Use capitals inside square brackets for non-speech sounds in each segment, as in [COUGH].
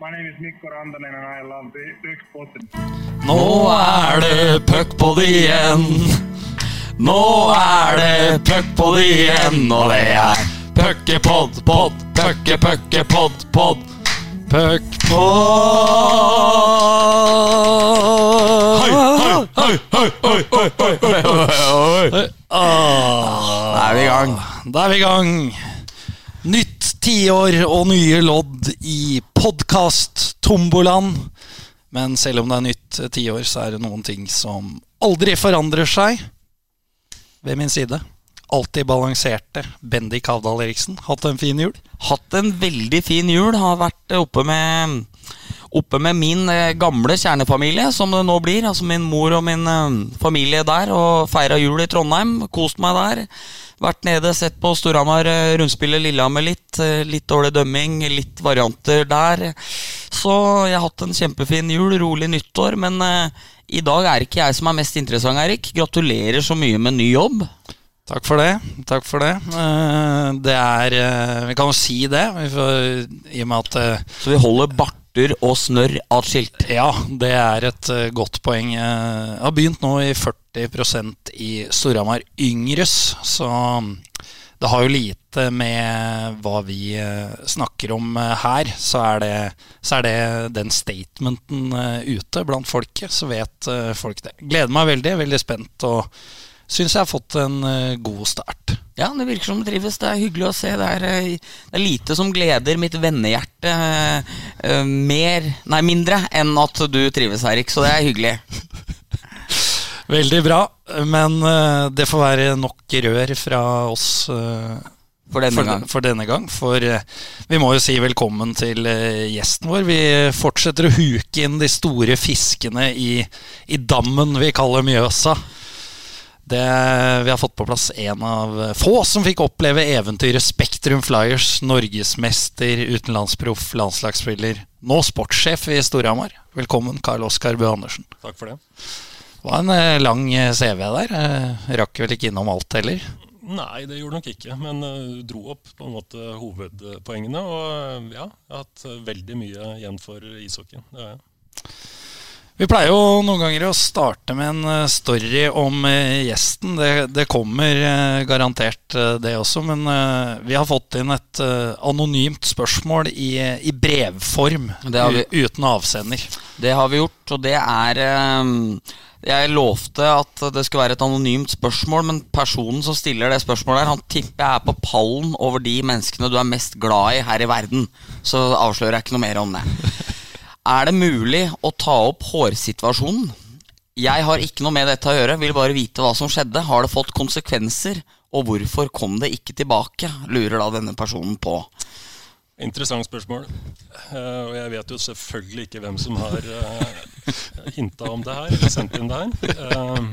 My name is Mikko Rantanen and I love the Puckpodden. Nå er det puckpod igjen. Nå er det puckpod igjen, og det er puckepod, pod, pucke, pucke, pod, pod. Puckpod. Hei, hei, hei, hei, hei, hei, hei, hei, hei. Da er vi i gang. Da er vi i gang. Nytt tiår og nye lodd i podkast Tomboland. Men selv om det er nytt tiår, så er det noen ting som aldri forandrer seg. Ved min side. Alltid balanserte Bendik Havdal Eriksen. Hatt en fin jul? Hatt en veldig fin jul. Har vært oppe med Oppe med min eh, gamle kjernefamilie, som det nå blir. Altså min mor og min eh, familie der. Og feira jul i Trondheim. Kost meg der. Vært nede, sett på Storhamar rundspillet Lillehammer litt. eh, Litt dårlig dømming, litt varianter der. Så jeg har hatt en kjempefin jul, rolig nyttår. Men eh, i dag er ikke jeg som er mest interessant, Erik. Gratulerer så mye med ny jobb. Takk for det. Takk for det. Eh, Det er eh, Vi kan jo si det, vi får, i og med at eh, Så vi holder barter og snørr atskilt. Ja, det er et eh, godt poeng. Eh, Jeg har begynt nå i 40% i Storhamar Yngres, så det har jo lite med hva vi eh, snakker om eh, her. Så er det, så er det den statementen eh, ute blant folket, så vet eh, folk det. Gleder meg veldig, veldig spent og syns jeg har fått en eh, god start. Ja, det virker som det trives. Det er hyggelig å se. Det er, eh, det er lite som gleder mitt vennehjerte eh, eh, mer, nei, mindre enn at du trives, Erik. Så det er hyggelig. [LAUGHS] Veldig bra, men uh, det får være nok rør fra oss. Uh, For denne for, gang. for denne gang. For vi må jo si velkommen til gjesten vår. Vi fortsetter å huke inn de store fiskene i, i dammen vi kaller Mjøsa. Det, vi har fått på plass en av få som fikk oppleve eventyret Spektrum Flyers. Norgesmester, utenlandsproff, landslagsspiller. Nå sportssjef i Storhamar. Velkommen, Karl Oskar Bø Andersen. Takk for det. Det var en eh, lang eh, CV der. Eh, Rakk vel ikke innom alt heller. Nei, det gjorde nok ikke, men dro opp på en måte hovedpoengene. Og ja, jeg har hatt veldig mye igjen for ishockeyen. Det har jeg. Vi pleier jo noen ganger å starte med en eh, story om eh, gjesten. Det, det kommer eh, garantert det også, men vi har fått inn et anonymt spørsmål i, i brevform Det har vi. uten avsender. Det har vi gjort, og det er Jeg lovte at det skulle være et anonymt spørsmål, men personen som stiller det spørsmålet, her, han tipper jeg er på pallen over de menneskene du er mest glad i her i verden. Så avslører jeg ikke noe mer om det. Er det mulig å ta opp hårsituasjonen? Jeg har ikke noe med dette å gjøre, vil bare vite hva som skjedde. Har det fått konsekvenser? Og hvorfor kom det ikke tilbake? Lurer da denne personen på. Interessant spørsmål. Eh, og jeg vet jo selvfølgelig ikke hvem som har uh, hinta om det her, eller sendt inn det her. Eh,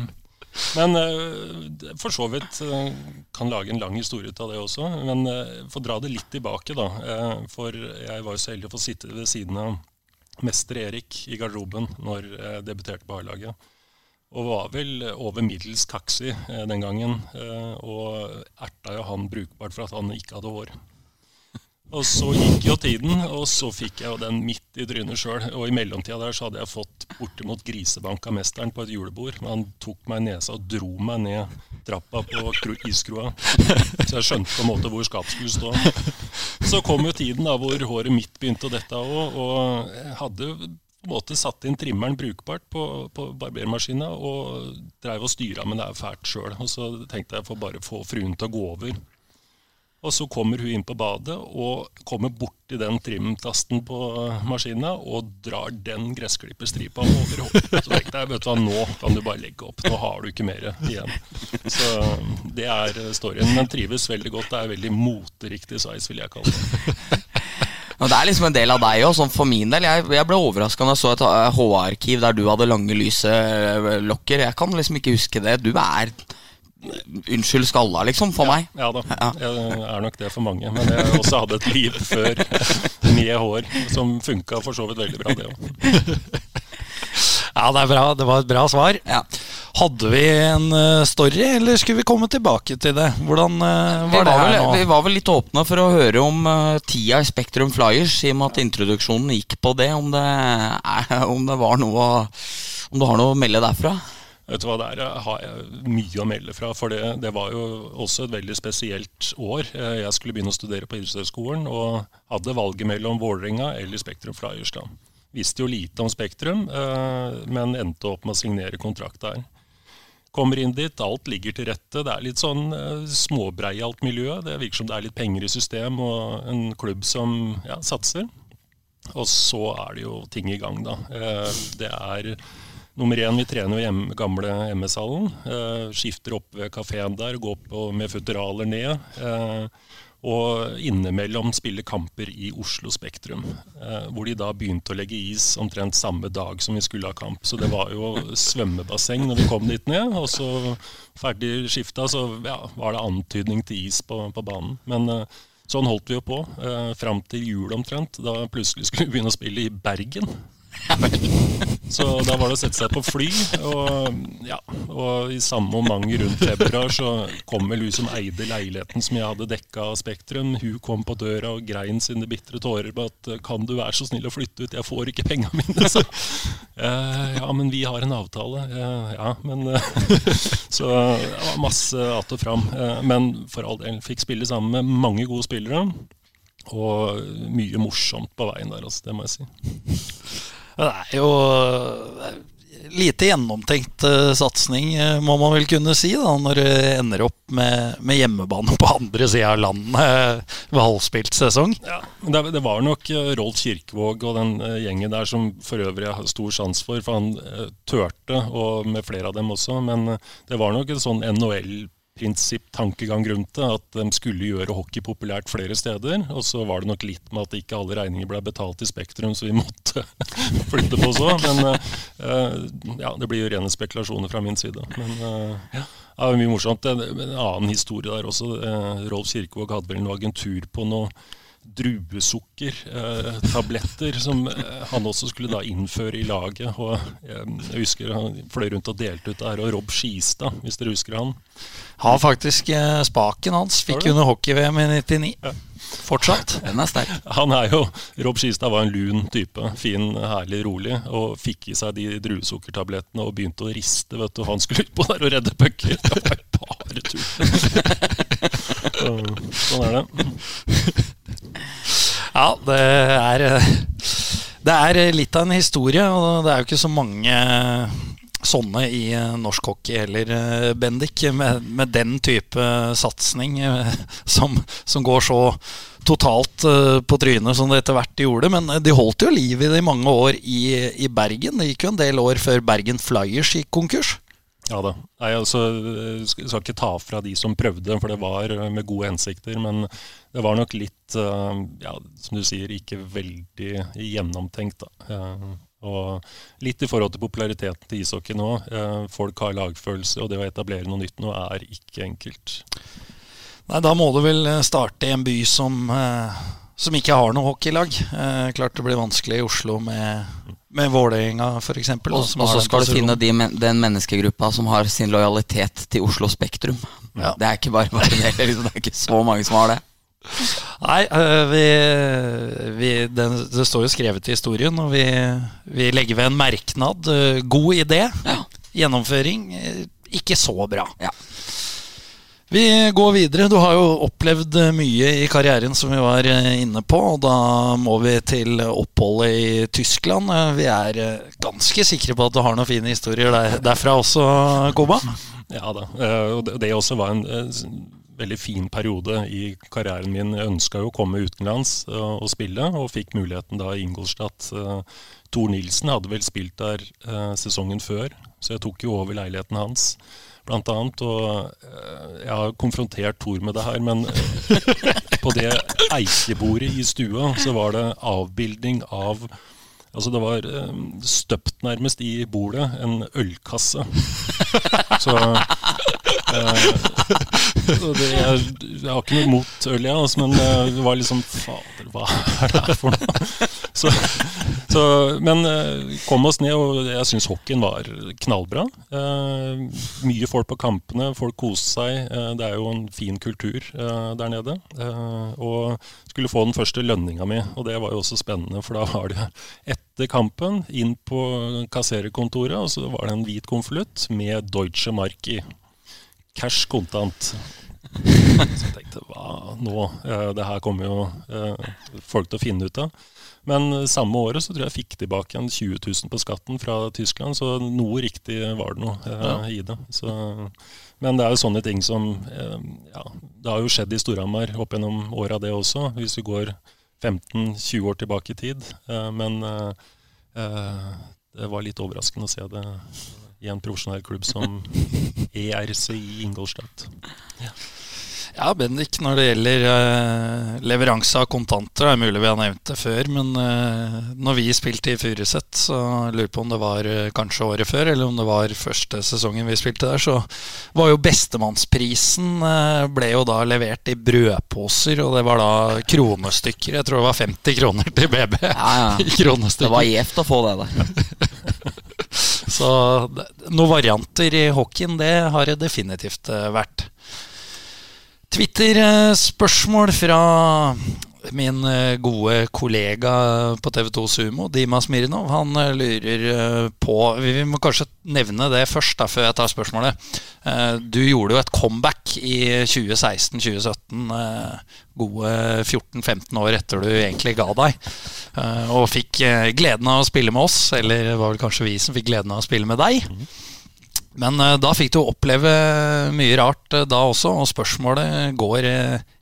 men eh, for så vidt eh, kan lage en lang historie ut av det også. Men for få dra det litt tilbake, da. Eh, for jeg var jo så heldig å få sitte ved siden av mester Erik i garderoben når jeg debuterte på A-laget. Og var vel over middels kaksig eh, den gangen. Eh, og erta jo han brukbart for at han ikke hadde hår. Og så gikk jo tiden, og så fikk jeg jo den midt i trynet sjøl. Og i mellomtida der så hadde jeg fått bortimot grisebank av mesteren på et julebord. Men han tok meg i nesa og dro meg ned trappa på iskroa. Så jeg skjønte på en måte hvor skapet skulle stå. Så kom jo tiden da hvor håret mitt begynte å dette òg, og jeg hadde på en måte satt inn trimmeren brukbart på, på barbermaskina og dreiv og styra men det er fælt sjøl. Og så tenkte jeg for bare få fruen til å gå over. Og så kommer hun inn på badet og kommer borti den trimtasten på maskina og drar den gressklipperstripa over hodet. Så tenkte jeg vet du hva, nå kan du bare legge opp. Nå har du ikke mer igjen. Så det er storyen. Men trives veldig godt. Det er veldig moteriktig size, vil jeg kalle det. [LAUGHS] Men Det er liksom en del av deg òg, for min del. Jeg, jeg ble overraska da jeg så et eh, HR-arkiv der du hadde lange, lyse eh, lokker. Jeg kan liksom ikke huske det. Du er Unnskyld skalla, liksom, for meg. Ja da, Ja. jeg er nok det for mange. Men jeg også hadde et liv før [LAUGHS] med hår som funka for så vidt veldig bra, det òg. Ja, det er bra. Det var et bra svar. Ja. Hadde vi en uh, story, eller skulle vi komme tilbake til det? Hvordan uh, var, var det her vel, nå? Vi var vel litt åpne for å høre om uh, tida i Spektrum Flyers, i og med at introduksjonen gikk på det. Om det, om det var noe Om du har noe å melde derfra? Vet du hva, Der har jeg mye å melde fra. For det, det, var jo også et veldig spesielt år. Jeg skulle begynne å studere på idrettshøyskolen og hadde valget mellom Vålerenga eller Spektrum Flyers. Visste jo lite om Spektrum, men endte opp med å signere kontrakt der. Kommer inn dit, alt ligger til rette. Det er litt sånn småbreialt miljø. Det virker som det er litt penger i system og en klubb som ja, satser. Og så er det jo ting i gang, da. Det er nummer én, vi trener jo i gamle MS-hallen. Eh, skifter opp ved kafeen der, går på med futteraler ned. Eh, og innimellom spiller kamper i Oslo Spektrum. Eh, hvor de da begynte å legge is omtrent samme dag som vi skulle ha kamp. Så det var jo svømmebasseng når vi kom dit ned. Og så ferdig skifta, så ja, var det antydning til is på, på banen. Men eh, sånn holdt vi jo på eh, fram til jul omtrent. Da plutselig skulle vi begynne å spille i Bergen. [LAUGHS] Så da var det å sette seg på fly. Og, ja, og i samme moment rundt februar så kom vel hun som eide leiligheten som jeg hadde dekka av Spektrum. Hun kom på døra og grein sine bitre tårer på at kan du være så snill å flytte ut, jeg får ikke penga mine. Så, eh, ja, men vi har en avtale. Eh, ja, men [LAUGHS] Så det var masse att og fram. Eh, men for all del, fikk spille sammen med mange gode spillere. Og mye morsomt på veien der, altså, det må jeg si. Det er jo lite gjennomtenkt uh, satsing, uh, må man vel kunne si, da, når det ender opp med, med hjemmebane på andre sida av landet uh, ved halvspilt sesong. Ja, det, det, var nok Rolf Kirkevåg og den gjengen der som for øvrig jeg har stor sjanse for, for han turte, og med flere av dem også. Men det var nok en sånn NHL prinsipp-tankegang rundt det. At de skulle gjøre hockey populært flere steder. Og så var det nok litt med at ikke alle regninger ble betalt i Spektrum, så vi måtte [LAUGHS] flytte på så. Men uh, ja, det blir jo rene spekulasjoner fra min side. Men uh, ja. Ja, mye morsomt. En, en, annen historie der også. Rolf Kirkevåg hadde vel noe agentur på noe druesukkertabletter eh, som eh, han også skulle da innføre i laget. Og eh, jeg husker Han fløy rundt og delte ut der. Og Rob Skistad, hvis dere husker han? Har faktisk spaken hans. Fikk under hockey-VM i 99. Ja. Fortsatt. Den er sterk. Han er jo Rob Skistad var en lun type. Fin, herlig, rolig. Og fikk i seg de druesukkertablettene og begynte å riste. vet du. Han skulle ut på der og redde pucker. Det var bare tull. [LAUGHS] sånn er det. Ja, det er Det er litt av en historie, og det er jo ikke så mange sånne i norsk hockey heller, Bendik, med, med den type satsing som, som, går så totalt på trynet som det etter hvert gjorde. Men de holdt jo liv i det i mange år i, i Bergen. Det gikk jo en del år før Bergen Flyers gikk konkurs. Ja da. Jeg altså, skal ikke ta fra de som prøvde, for det var med gode hensikter. Men det var nok litt, eh, ja, som du sier, ikke veldig gjennomtenkt. Da. Eh, og litt i forhold til populariteten til ishockey nå. Eh, folk har lagfølelse, og det å etablere noe nytt nå er ikke enkelt. Nei, da må du vel starte i en by som, som ikke har noe hockeylag. klart det blir vanskelig i Oslo med med Vålerenga f.eks. Og så skal du finne de, den menneskegruppa som har sin lojalitet til Oslo Spektrum. Ja. Det er ikke bare bare det, liksom. det er ikke så mange som har det. Nei, vi, vi, det, det, står jo skrevet i historien, og vi, vi legger ved en merknad. God idé. Ja. Gjennomføring ikke så bra. Ja. Vi går videre. Du har jo opplevd mye i karrieren som vi var eh, inne på. Og da må vi til oppholdet i Tyskland. Vi er eh, ganske sikre på at du har noen fine historier der, derfra også, Koba? Ja da. Eh, og det også var en veldig fin periode i karrieren min. Jeg ønska jo å komme utenlands og spille, og fikk muligheten da i Ingolstadt. Tor Nilsen hadde vel spilt der sesongen før, så jeg tok jo over leiligheten hans blant annet. Og eh, jeg har konfrontert Tor med det her, men [LAUGHS] på det eikebordet i stua så var det avbildning av Altså det var eh, støpt nærmest i bordet en ølkasse. [LAUGHS] Så det, jeg, jeg, har ikke noe mot øl, jeg, altså, men det var liksom Fader, hva er det her for noe? Så, så men vi kom oss ned, og jeg syns hockeyen var knallbra. Eh, mye folk på kampene, folk koste seg. Eh, det er jo en fin kultur eh, der nede. Eh, og skulle få den første lønninga mi, og det var jo også spennende, for da var det etter kampen inn på kassererkontoret, og så var det en hvit konvolutt med Deutsche Mark i. Cash kontant. Så jeg tenkte hva nå? Eh, det her kommer jo eh, folk til å finne ut av. Men samme året så tror jeg jeg fikk tilbake en 20 000 på skatten fra Tyskland, så noe riktig var det noe eh, i det. Så, men det er jo sånne ting som eh, Ja, det har jo skjedd i Storhamar opp gjennom åra, det også, hvis vi går 15-20 år tilbake i tid. Eh, men eh, eh, det var litt overraskende å se det i en profesjonell klubb som [LAUGHS] ERC i Ingolstadt. Ja, Bendik, når det gjelder uh, leveranse av kontanter, det er mulig vi har nevnt det før, men uh, når vi spilte i Furuset, så lurer på om det var uh, kanskje året før, eller om det var første sesongen vi spilte der, så var jo bestemannsprisen uh, ble jo da levert i brødposer, og det var da kronestykker. Jeg tror det var 50 kroner til BB. Ja, ja. [LAUGHS] i kronestykker. Det var gjevt å få det der. [LAUGHS] Så noen varianter i hockeyen, det har det definitivt eh, vært. Twitter-spørsmål fra min eh, gode kollega på TV2 Sumo, Dima Smirnov. Han eh, lurer eh, på Vi må kanskje nevne det først, da, før jeg tar spørsmålet. Du gjorde jo et comeback i 2016-2017, eh, gode 14-15 år etter du egentlig ga deg. Og fikk gleden av å spille med oss, eller det var vel kanskje vi som fikk gleden av å spille med deg. Men eh, da fikk du oppleve mye rart da også, og spørsmålet går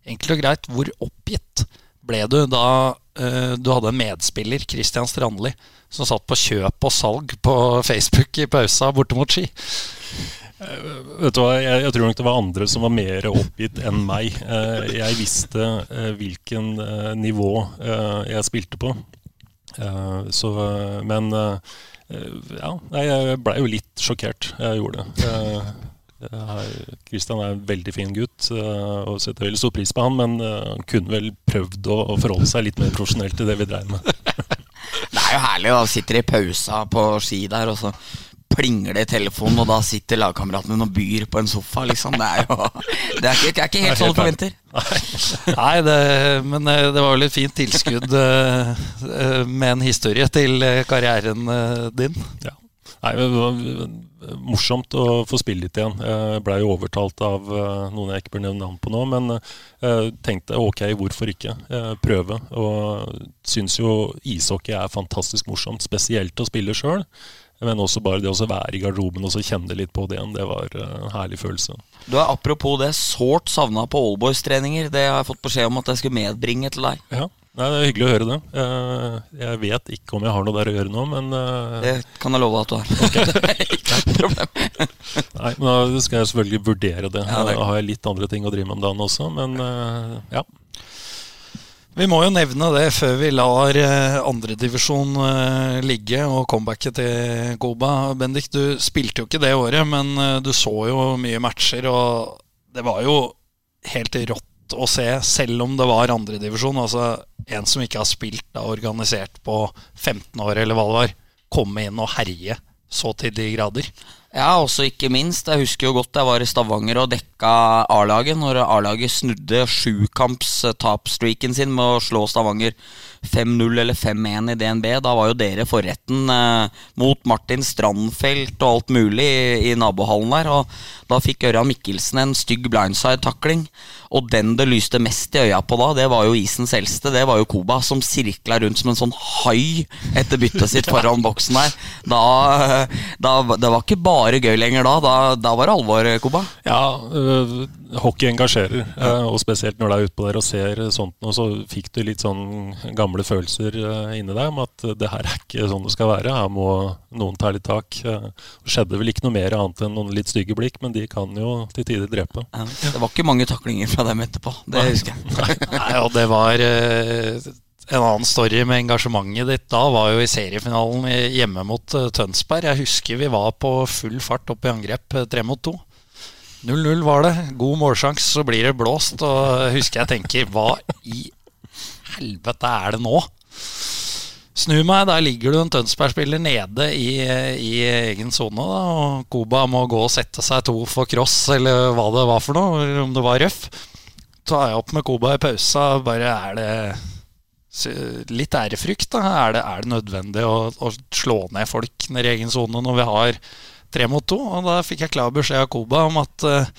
enkelt og greit. Hvor oppgitt ble du da eh, du hadde en medspiller, Christian Strandli, som satt på kjøp og salg på Facebook i pausa borte mot Ski? Vet du hva, jeg, jeg tror nok det var andre som var mer oppgitt enn meg. Eh, jeg visste eh, hvilken eh, nivå eh, jeg spilte på. Eh, så, eh, men eh, ja, jeg blei jo litt sjokkert. Jeg gjorde det. Christian er en veldig fin gutt eh, og setter veldig stor pris på han, men eh, han kunne vel prøvd å, å forholde seg litt mer profesjonelt til det vi dreier med. [LAUGHS] Det er jo herlig. da Sitter i pausa på ski der, og så plinger det i telefonen, og da sitter lagkameratene og byr på en sofa, liksom. Det er jo [LAUGHS] Det er ikke, det er ikke helt sånn du forventer. [LAUGHS] Nei, det, men eh, det var vel et fint tilskudd med en historie til karrieren din. Ja. Nei, det var morsomt å få spille litt igjen. Jeg blei jo overtalt av eh, noen jeg ikke bør nevne navn på nå, men jeg tenkte ok, hvorfor ikke eh, prøve. Og syns jo ishockey er fantastisk morsomt, spesielt å spille sjøl. Men også bare det å være i garderoben og så kjenne litt på det igjen, det var eh, en herlig følelse. Du er apropos det sårt savna på Allboys-treninger. Det har jeg fått beskjed om at jeg skulle medbringe til deg. Ja, Nei, Det er hyggelig å høre det. Eh, Jeg vet ikke om jeg har noe der å gjøre nå, men eh, Det kan jeg love at du har. [LAUGHS] Ikke noe problem. [LAUGHS] Nei, men Da skal jeg selvfølgelig vurdere det. Ja, det Da har jeg litt andre ting å drive med om dagen også, men eh, ja. Vi må jo nevne det før vi lar andredivisjon ligge og comebacket til Goba. Bendik, du spilte jo ikke det året, men du så jo mye matcher, og det var jo helt rått å se, selv om det var andredivisjon. Altså en som ikke har spilt da organisert på 15 år, eller hva det var, komme inn og herje så til de grader. Ja, også ikke minst. Jeg husker jo godt jeg var i Stavanger og dekka A-laget når A-laget snudde sjukampstapsstreaken sin med å slå Stavanger 5-0 eller 5-1 i DNB. Da var jo dere forretten eh, mot Martin Strandfelt og alt mulig i, i nabohallen der. Og da fikk Ørjan Mikkelsen en stygg blindside-takling. Og den det lyste mest i øya på da, det var jo isens eldste. Det var jo Koba, som sirkla rundt som en sånn hai etter byttet sitt foran boksen der. Da, da, det var ikke bare gøy lenger da. Da, da var det alvor, Koba. Ja, øh, hockey engasjerer, øh, og spesielt når du er utpå der og ser sånt noe, så fikk du litt sånn gamle følelser øh, inni deg om at øh, det her er ikke sånn det skal være. Her må noen ta litt tak. Øh, Det skjedde vel ikke noe mer annet enn noen litt stygge blikk, men de kan jo til tider drepe. Ja, det var ikke mange taklinger fra dem etterpå. Det husker jeg. [LAUGHS] Nei, og det var eh, en annen story med engasjementet ditt da var jo i seriefinalen hjemme mot eh, Tønsberg. Jeg husker vi var på full fart opp i angrep eh, tre mot to. 0-0 var det. God målsjanse, så blir det blåst. Og husker jeg tenker hva i helvete er det nå? Snur meg, der ligger du en Tønsberg-spiller nede i, i egen sone. Og Koba må gå og sette seg to for cross, eller hva det var for noe. Eller om det var røff. Tar jeg opp med Koba i pausa, bare er det litt ærefrykt. da Er det, er det nødvendig å, å, slå ned folk nede i egen sone når vi har tre mot to? Og da fikk jeg klar beskjed av Koba om at uh,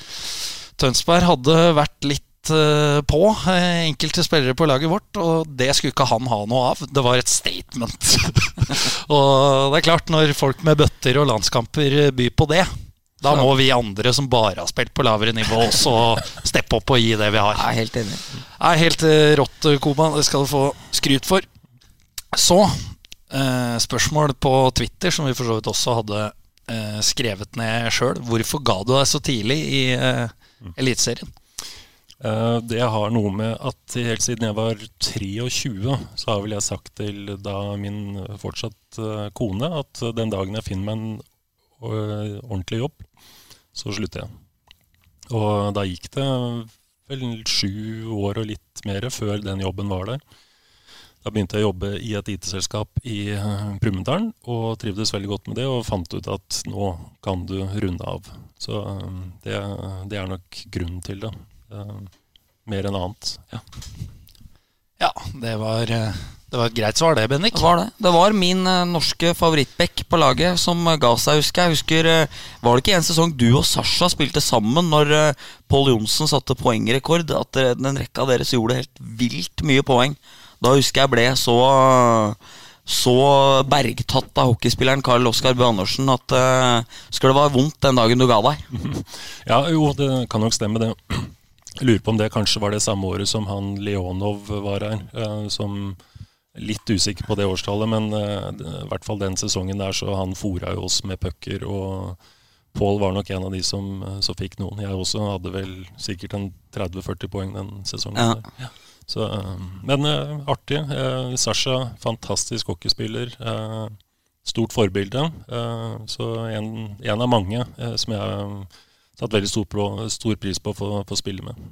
Tønsberg hadde vært litt Eh, på eh, enkelte spillere på laget vårt, og det skulle ikke han ha noe av. Det var et statement. [LAUGHS] og det er klart, når folk med bøtter og landskamper byr på det, da må vi andre som bare har spilt på lavere nivå, også [LAUGHS] steppe opp og gi det vi har. Jeg er helt enig. Jeg er helt eh, rått, Koba. Det skal du få skryt for. Så, eh, spørsmål på Twitter, som vi for så vidt også hadde eh, skrevet ned sjøl. Hvorfor ga du deg så tidlig i eh, Eliteserien? Eh, det har noe med at helt siden jeg var 23, så har vel jeg sagt til da min fortsatt eh, kone at den dagen jeg finner meg en eh, ordentlig jobb, så slutter jeg. Og da gikk det vel sju år og litt mer før den jobben var der. Da begynte jeg å jobbe i et IT-selskap i Brumunddal og trivdes veldig godt med det, og fant ut at nå kan du runde av. Så det, det er nok grunnen til det. Uh, mer enn annet. Ja, ja det, var, eh, det, var, et greit svar, det, Bendik. Det var det. Det var min uh, norske favorittback på laget som uh, ga seg, husker jeg. Husker, var det ikke en sesong du og Sasha spilte sammen når Pål Johnsen satte poengrekord? At den rekka deres gjorde helt vilt mye poeng. Da husker jeg ble så så bergtatt av hockeyspilleren Karl Oskar Bøe Andersen at uh, skulle det være vondt den dagen du ga deg. [LAUGHS] Ja, jo, det kan nok stemme, det. Jeg lurer på om det kanskje var det samme året som han Leonov var her. Eh, som Litt usikker på det årstallet, men eh, i hvert fall den sesongen der så han fora jo oss med pucker. Og Pål var nok en av de som, eh, som, fikk noen. Jeg også hadde vel sikkert en 30-40 poeng den sesongen. Ja. Så, men artig. Sasha, fantastisk hockeyspiller. Stort forbilde. Så en, en av mange som jeg satt veldig stor, på, stor pris på å få, få spille med.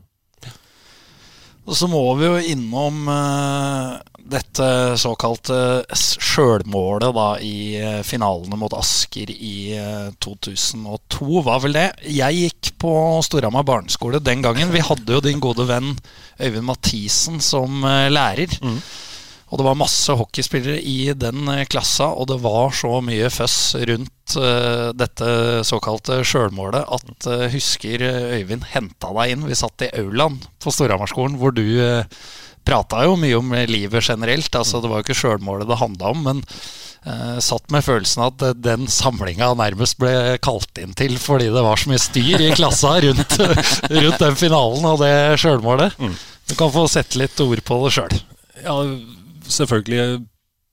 Og så må vi jo innom uh, dette såkalte sjølmålet da i uh, finalene mot Asker i uh, eh, 2002, var vel det. Jeg gikk på Storhamar barneskole den gangen. Vi hadde jo din gode venn Øyvind Mathisen som lærer. Mm. Og det var masse hockeyspillere i den eh, klassa, og det var så mye føss rundt uh, dette såkalte sjølmålet at uh, husker Øyvind henta deg inn. Vi satt i aulaen på Storhamarskolen, hvor du uh, prata jo mye om livet generelt. Altså, det var jo ikke sjølmålet det handla om, men uh, satt med følelsen at den samlinga nærmest ble kalt inn til fordi det var så mye styr i klassa rundt, [LAUGHS] rundt den finalen og det sjølmålet. Mm. Du kan få sette litt ord på det sjøl. Ja, selvfølgelig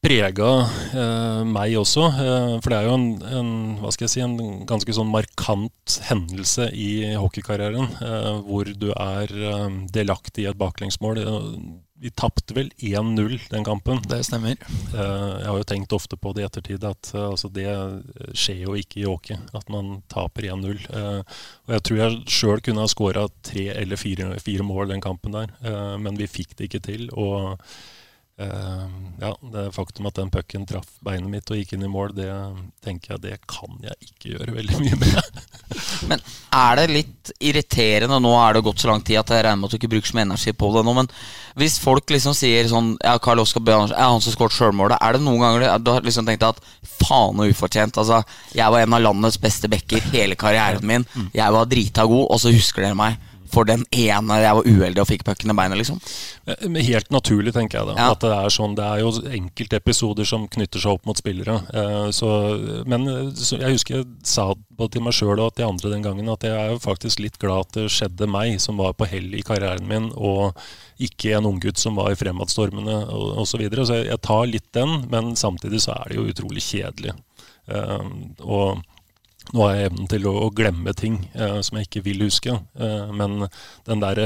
prega eh, meg også. Eh, for det er jo en, en, hva skal jeg si, en ganske sånn markant hendelse i hockeykarrieren. Eh, hvor du er eh, delaktig i et baklengsmål. Eh, vi tapte vel 1-0 den kampen. Det stemmer. Eh, jeg har jo tenkt ofte på det i ettertid, at altså, det skjer jo ikke i hockey. At man taper 1-0. og jeg tror jeg sjøl kunne ha skåra tre eller fire, fire, mål den kampen der, men vi fikk det ikke til. og ja, Det faktum at den pucken traff beinet mitt og gikk inn i mål, det tenker jeg det kan jeg ikke gjøre veldig mye med. [LAUGHS] men er det litt irriterende Nå er det gått så lang tid at jeg regner med at du ikke bruker så mye energi på det nå, men hvis folk liksom sier sånn Ja, Karl Oskar Bøe er han som skåret sjølmålet. Er det noen ganger du har liksom tenkt at faen og ufortjent? Altså, jeg var en av landets beste backer hele karrieren min. Mm. Jeg var drita god, og så husker dere meg for den ene jeg var uheldig og fikk pucken i beinet, liksom? Eh, helt naturlig, tenker jeg da. Ja. At det er sånn. Det er jo enkelte episoder som knytter seg opp mot spillere. Eh, så, men jeg husker jeg sa både til meg sjøl og til andre den gangen at jeg er jo faktisk litt glad at det skjedde meg, som var på hell i karrieren min, og ikke en unggutt som var i fremadstormene osv. Så, videre. så jeg tar litt den, men samtidig så er det jo utrolig kjedelig. Og nå har jeg evnen til å, å glemme ting eh, som jeg ikke vil huske. Eh, men den der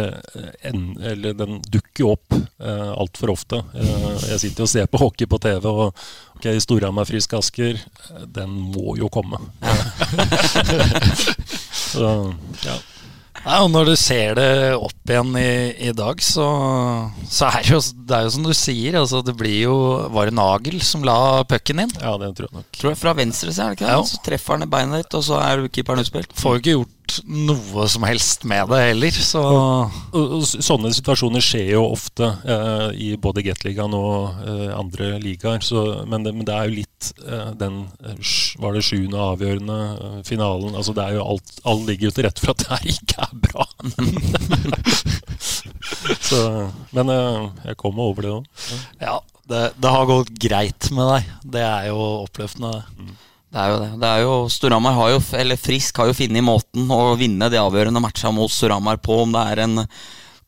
en, Eller den dukker jo opp eh, altfor ofte. Eh, jeg sitter og ser på hockey på TV, og ok, Storhamar Frisk Asker, den må jo komme. [LAUGHS] Så, ja. Ja, og Når du ser det opp igjen i, i dag, så, så er det, jo, det er jo som du sier. Altså, det blir jo Var det Nagel som la pucken inn? Ja, det tror jeg nok. Tror jeg Fra venstre, så er det ikke det? Ja. Så treffer han i beinet ditt, og så er keeperen utspilt. Får jo ikke gjort noe som helst med det heller, så sånne situasjoner skjer jo ofte eh, i både Gateligaen og eh, andre ligaer. Så, men, det, men det er jo litt eh, den eh, Var det sjuende avgjørende eh, finalen? Altså det er jo alt Alt ligger jo til rette for at det her ikke er bra. [LAUGHS] så, men eh, jeg kommer over det òg. ja. Det, det har gått greit med deg. Det er jo oppløftende. det. Det er jo det. det er jo, Storhamar har jo, eller Frisk har jo funnet måten å vinne de avgjørende matcha mot Storhamar på. Om det er en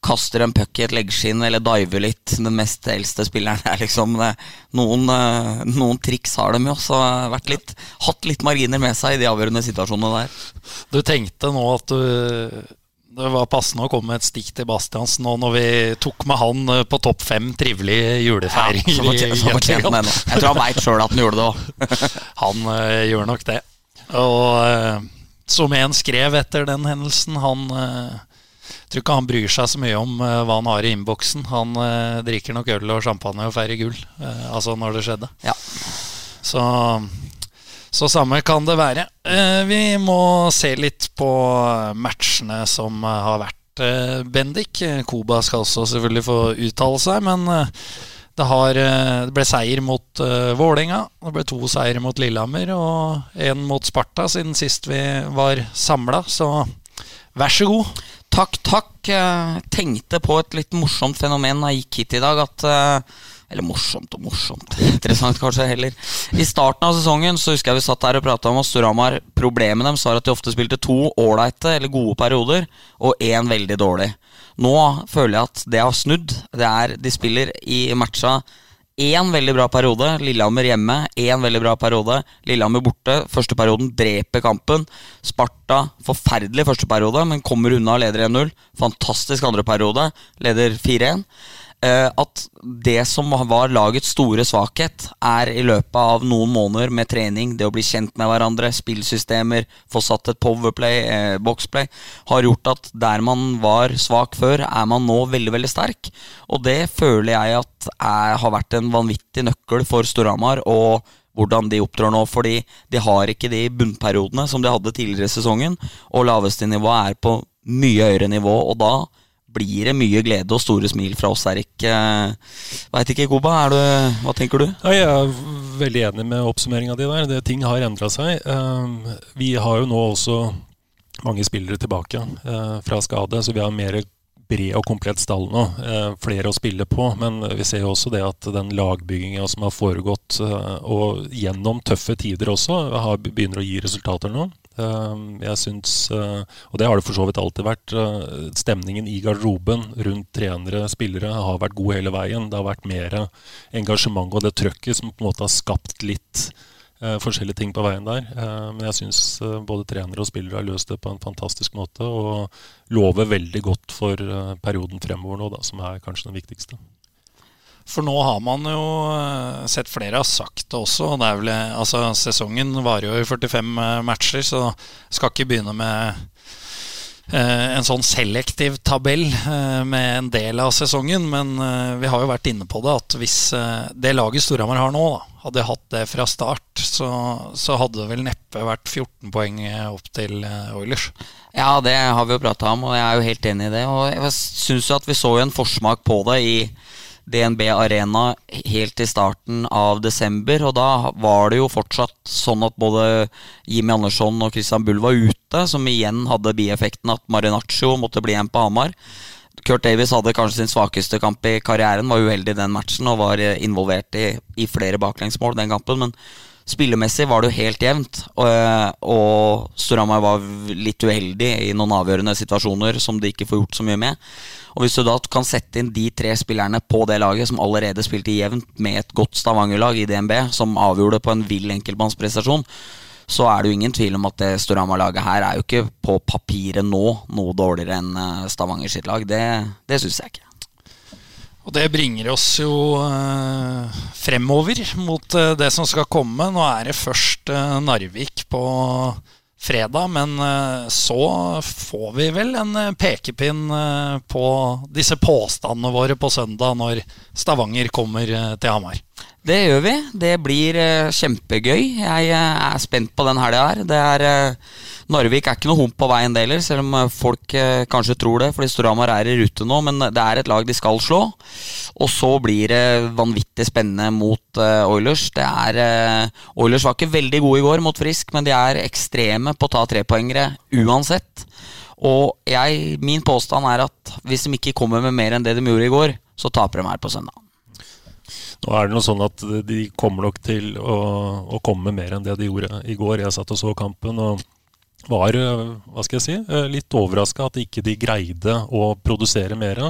kaster en puck i et leggskinn eller diver litt. Den mest eldste spilleren er liksom noen, eh, noen triks har de jo, så vært litt, hatt litt marginer med seg i de avgjørende situasjonene der. Du tenkte nå at du det var passende å komme med et stikk til Bastiansen nå når vi tok med han eh, på topp fem trivelige julefeiringer. nå. Jeg tror han veit sjøl at han gjorde det òg. [LAUGHS] Han uh, gjør nok det. Og uh, som en skrev etter den hendelsen, han uh, tror ikke han bryr seg så mye om uh, hva han har i innboksen. Han drikker nok øl og champagne og feirer gull, altså når det skjedde. Ja. Så, så samme kan det være. Eh, vi må se litt på matchene som eh, har vært, eh, Bendik. Koba skal også selvfølgelig få uttale seg, men det, har, det ble seier mot Vålerenga. Det ble to seire mot Lillehammer og én mot Sparta siden sist vi var samla, så vær så god. Takk, takk. Jeg tenkte på et litt morsomt fenomen da jeg gikk hit i dag. At, eller morsomt og morsomt. Interessant kanskje heller. I starten av sesongen så husker jeg vi satt her og prata om at Storhamar Problemet deres var at de ofte spilte to ålreite eller gode perioder, og én veldig dårlig. Nå føler jeg at det har snudd. Det er, de spiller i matcha Én veldig bra periode, Lillehammer hjemme. Én veldig bra periode, Lillehammer borte. Første perioden dreper kampen. Sparta, forferdelig første periode, men kommer unna og leder 1-0. Fantastisk andre periode, leder 4-1. Eh, at det som var lagets store svakhet, er i løpet av noen måneder med trening, det å bli kjent med hverandre, spillsystemer, få satt et powerplay, eh, boxplay, har gjort at der man var svak før, er man nå veldig, veldig sterk. Og det føler jeg at er, har vært en vanvittig nøkkel for Storhamar. og hvordan de opptrår nå, fordi de har ikke de bunnperiodene som de hadde tidligere i sesongen, og laveste nivå er på mye høyere nivå, og da blir det mye glede og store smil fra oss, Erik. Eh, Veit ikke, Koba, du, hva tenker du? Ja, jeg er veldig enig med oppsummeringa di der. Det, ting har endra seg. Um, vi har jo nå også mange spillere tilbake eh, fra skade, så vi har mer bred og komplett stall nå. Eh, flere å spille på. Men vi ser jo også det at den lagbygginga som har foregått, eh, og gjennom tøffe tider også, begynner å gi resultater nå. Eh, jeg syns, eh, og det har det for så vidt alltid vært, eh, stemningen i garderoben rundt trenere, spillere, har vært god hele veien. Det har vært mer engasjement og det trøkket som på en måte har skapt litt eh, forskjellige ting på veien der. Eh, men jeg syns både trenere og spillere har løst det på en fantastisk måte, og lover veldig godt for perioden fremover nå, da, som er kanskje den viktigste. For nå har man jo eh, sett flere har sagt det også. Det vel, eh, altså, sesongen varer jo i 45 eh, matcher, så skal ikke begynne med en sånn selektiv tabell med en del av sesongen. Men vi har jo vært inne på det at hvis det laget Storhamar har nå, da, hadde hatt det fra start, så, så hadde det vel neppe vært 14 poeng opp til Oilers. Ja, det har vi jo prata om, og jeg er jo helt enig i det. Og jeg syns at vi så jo en forsmak på det i DNB Arena helt i starten av desember. Og da var det jo fortsatt sånn at både Jimmy Andersson og Christian Bull var ute, som igjen hadde bieffekten at Marinaccio måtte bli igjen på Hamar. Kurt Davies hadde kanskje sin svakeste kamp i karrieren, var uheldig i den matchen og var involvert i, i flere baklengsmål den kampen. men Spillemessig var det jo helt jevnt, og, og Storhamar var litt uheldig i noen avgjørende situasjoner som de ikke får gjort så mye med. Og Hvis du da kan sette inn de tre spillerne på det laget som allerede spilte jevnt med et godt Stavanger-lag i DNB, som avgjorde på en vill enkeltmannsprestasjon, så er det jo ingen tvil om at det Storhamar-laget her er jo ikke på papiret nå noe dårligere enn eh, Stavanger sitt lag. Det, det syns jeg ikke. Og det bringer oss jo eh, fremover mot eh, det som skal komme. Nå er det først eh, Narvik på fredag, men så får vi vel en pekepinn på disse påstandene våre på søndag når Stavanger kommer til Hamar. Det gjør vi. Det blir kjempegøy. Jeg er spent på den helga her. Det er Narvik er ikke noe hump på veien det heller, selv om folk kanskje tror det, fordi Storhamar er i rute nå. Men det er et lag de skal slå. Og så blir det vanvittig spennende mot Oilers. Det er Oilers var ikke veldig gode i går mot Frisk, men de er ekstreme på å ta trepoengere uansett. Og jeg, min påstand er at hvis de ikke kommer med mer enn det de gjorde i går, så taper de her på søndag. Nå er det noe sånn at De kommer nok til å, å komme mer enn det de gjorde i går. Jeg satt og så kampen og var hva skal jeg si, litt overraska at ikke de greide å produsere mer.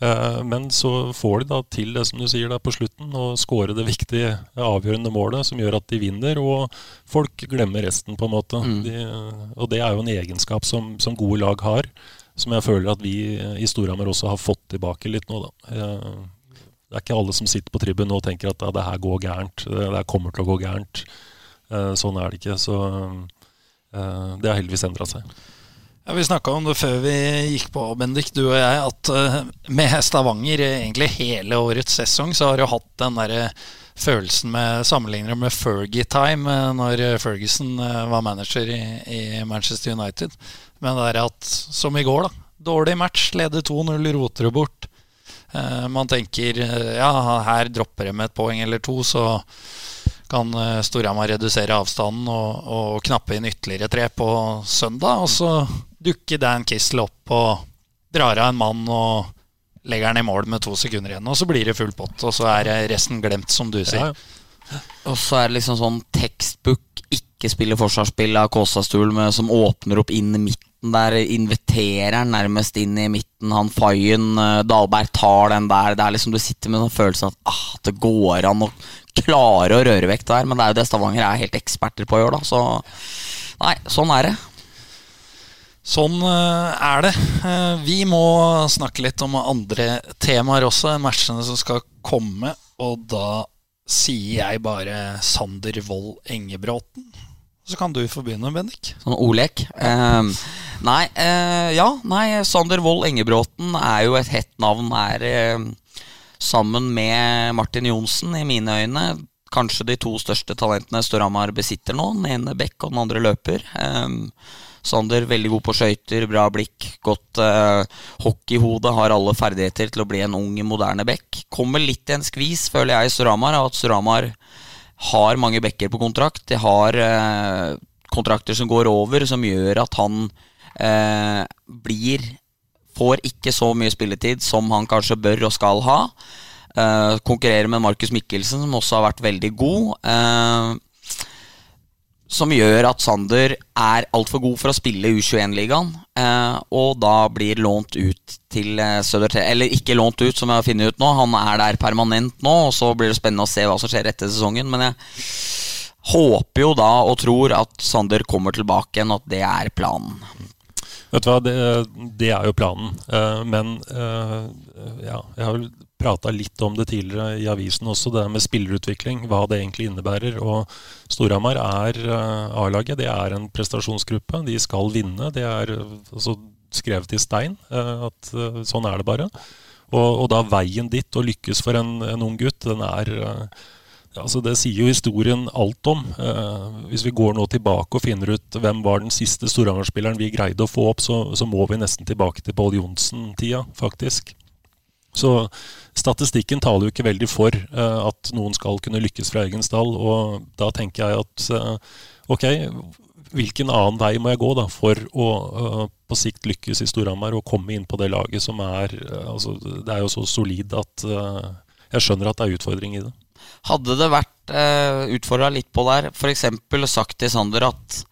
Eh, men så får de da til det som du sier da på slutten, å skåre det viktige, avgjørende målet som gjør at de vinner, og folk glemmer resten, på en måte. Mm. De, og det er jo en egenskap som, som, gode lag har, som jeg føler at vi i Storhamar også har fått tilbake litt nå, da. Eh, det er ikke alle som sitter på tribunen og tenker at ja, det her går gærent, det her kommer til å gå gærent. Eh, sånn er det ikke. Så det har heldigvis endra seg. Ja, Vi snakka om det før vi gikk på, Bendik, du og jeg, at uh, med Stavanger egentlig hele årets sesong så har du hatt den derre følelsen med sammenligner med Fergie-time når Ferguson var manager i, i, Manchester United. Men det er at, som i går, da. Dårlig match, leder 2-0, roter det bort. Man tenker ja, her dropper de et poeng eller to, så kan Storhamar redusere avstanden og, og, knappe inn ytterligere tre på søndag. Og så dukker Dan Kissel opp og drar av en mann og legger han i mål med to sekunder igjen. Og så blir det full pott, og så er resten glemt, som du sier. Ja. Og så er det liksom sånn tekstbook ikke spille forsvarsspill av Kåsastul som åpner opp inn i midten der. Inviterer han nærmest inn i midten. Han Fayen, uh, Dahlberg tar den der. Det er liksom Du sitter med en følelse av at ah, det går an å klare å røre vekk der. Men det er jo det Stavanger er helt eksperter på å gjøre, da. Så nei, sånn er det. Sånn eh, er det. Eh, vi må snakke litt om andre temaer også, matchene som skal komme. Og da sier jeg bare Sander Wold Engebråten. Så kan du få begynne, Bendik. Sånn ordlek? Uh, nei, uh, ja. Nei, Sander Wold Engebråten er jo et hett navn. Er uh, sammen med Martin Johnsen, i mine øyne, kanskje de to største talentene Storhamar besitter nå. Den ene bekk og den andre løper. Um, Sander veldig god på skøyter, bra blikk, godt uh, hockeyhode. Har alle ferdigheter til å bli en ung, moderne bekk. Kommer litt i en skvis, føler jeg, i Storhamar, at Storhamar har mange bekker på kontrakt. De har eh, kontrakter som går over, som gjør at han eh, blir Får ikke så mye spilletid som han kanskje bør og skal ha. Eh, konkurrerer med Markus Mikkelsen, som også har vært veldig god. Uh, som gjør at Sander er altfor god for å spille U21-ligaen, eh, og da blir lånt ut til eh, Södertälje. Eller ikke lånt ut, som jeg har funnet ut nå. Han er der permanent nå, og så blir det spennende å se hva som skjer etter sesongen. Men jeg håper jo da og tror at Sander kommer tilbake igjen, og at det er planen. Vet du hva, det, det er jo planen. Men ja, jeg har vel prata litt om det tidligere i avisen også, det med spillerutvikling. Hva det egentlig innebærer. Og Storhamar er uh, A-laget. Det er en prestasjonsgruppe. De skal vinne. Det er altså, skrevet i stein at sånn er det bare. Og, og, da veien dit å lykkes for en, en ung gutt, den er Altså det sier jo historien alt om. Eh, hvis vi går nå tilbake og finner ut hvem var den siste Storhamar-spilleren vi greide å få opp, så, så, må vi nesten tilbake til Pål Johnsen-tida, faktisk. Så statistikken taler jo ikke veldig for eh, at noen skal kunne lykkes fra egen stall. Og da tenker jeg at eh, ok, hvilken annen vei må jeg gå da for å uh, på sikt lykkes i Storhamar og komme inn på det laget som er uh, altså, Det er jo så solid at uh, jeg skjønner at det er utfordring i det. Hadde det vært uh, utfordra litt på der, f.eks. sagt til Sander at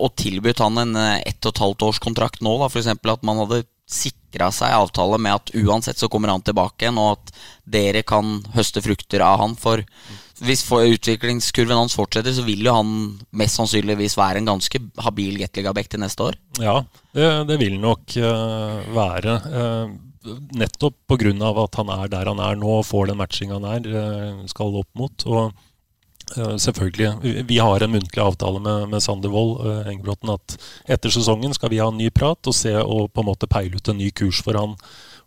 Og tilbudt han en ett og et halvt års kontrakt nå, da, f.eks. at man hadde sikra seg avtale med at uansett så kommer han tilbake igjen, og at dere kan høste frukter av han. For hvis utviklingskurven hans fortsetter, så vil jo han mest sannsynligvis være en ganske habil Gateliga-back til neste år. Ja, det, det vil nok uh, være. Uh, nettopp pga. at han er der han er nå og får den matchinga han er, uh, skal opp mot. Og selvfølgelig. Vi har en muntlig avtale med, med Sander Wold uh, Engebråten at etter sesongen skal vi ha en ny prat og se og på en måte peile ut en ny kurs for han.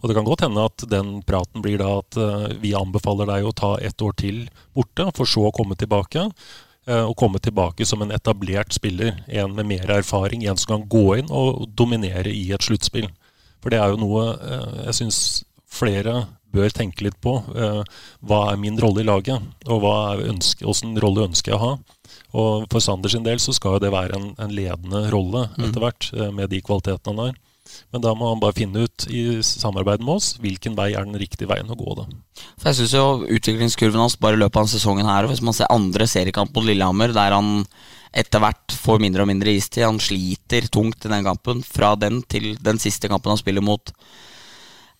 Og det kan godt hende at den praten blir da at uh, vi anbefaler deg å ta ett år til borte, for så å komme tilbake. Og komme tilbake som en etablert spiller. En med mer erfaring. En som kan gå inn og dominere i et sluttspill. For det er jo noe jeg syns flere bør tenke litt på. Eh, hva er min rolle i laget, og hva er ønske, hvordan rolle ønsker jeg å ha? Og For Sander sin del så skal jo det være en, en ledende rolle mm. etter hvert, eh, med de kvalitetene han har. Men da må han bare finne ut i samarbeid med oss hvilken vei er den riktige veien å gå. da. For Jeg syns jo utviklingskurven hans bare i løpet av sesongen her, hvis man ser andre seriekamp mot Lillehammer, der han etter hvert får mindre og mindre istid, han sliter tungt i den kampen, fra den til den siste kampen han spiller mot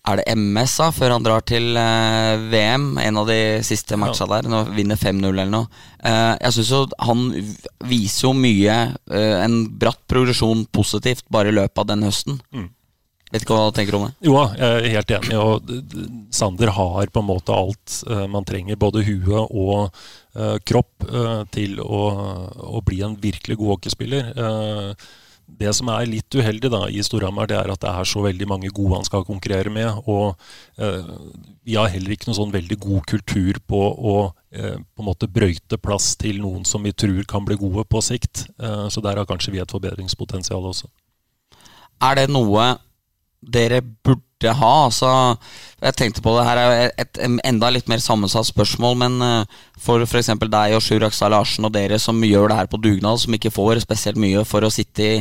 er det MS da, før han drar til uh, VM? En av de siste matcha der. Nå vinner 5-0 eller noe. Uh, jeg syns jo han viser jo mye, uh, en bratt progresjon positivt, bare i løpet av den høsten. Mm. Vet ikke hva du tenker om det? Jo, jeg er helt enig. og Sander har på en måte alt man trenger, både huet og kropp, til å, å, bli en virkelig god hockeyspiller. Det som er litt uheldig da, i Storhamar, det er at det er så veldig mange gode han skal konkurrere med. Og eh, vi har heller ikke noen sånn veldig god kultur på å eh, på en måte brøyte plass til noen som vi tror kan bli gode på sikt. Eh, så der har kanskje vi et forbedringspotensial også. Er det noe dere burde ha? Altså, jeg tenkte på det her er et, enda litt mer sammensatt spørsmål, men uh, for f.eks. deg og Sjur Akstad Larsen og dere som gjør det her på dugnad, som ikke får spesielt mye for å sitte i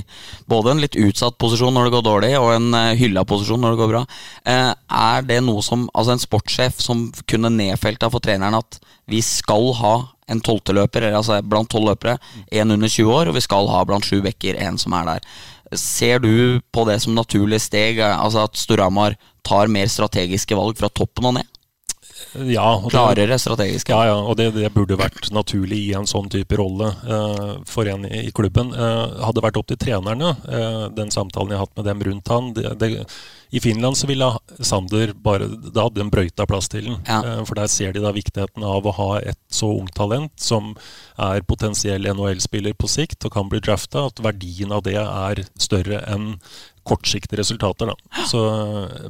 både en litt utsatt posisjon når det går dårlig, og en uh, hylla posisjon når det går bra, uh, er det noe som altså en sportssjef som kunne nedfelta for treneren at vi skal ha en tolvteløper, altså blant tolv løpere, en under 20 år, og vi skal ha blant sju bekker en som er der. Ser du på det som naturlig steg, altså at Storhamar tar mer strategiske valg fra toppen og ned? Ja, Klarere strategiske? Ja, ja og det, det, burde vært naturlig i en sånn type rolle eh, for en i, i klubben. Eh, hadde vært opp til trenerne, eh, den samtalen jeg har hatt med dem rundt han det, det, I Finland så ville Sander bare Da hadde de brøyta plass til den. Ja. for der ser de da viktigheten av å ha et så ungt talent som er potensiell NHL-spiller på sikt og kan bli drafta. At verdien av det er større enn kortsiktige resultater. Da. Så,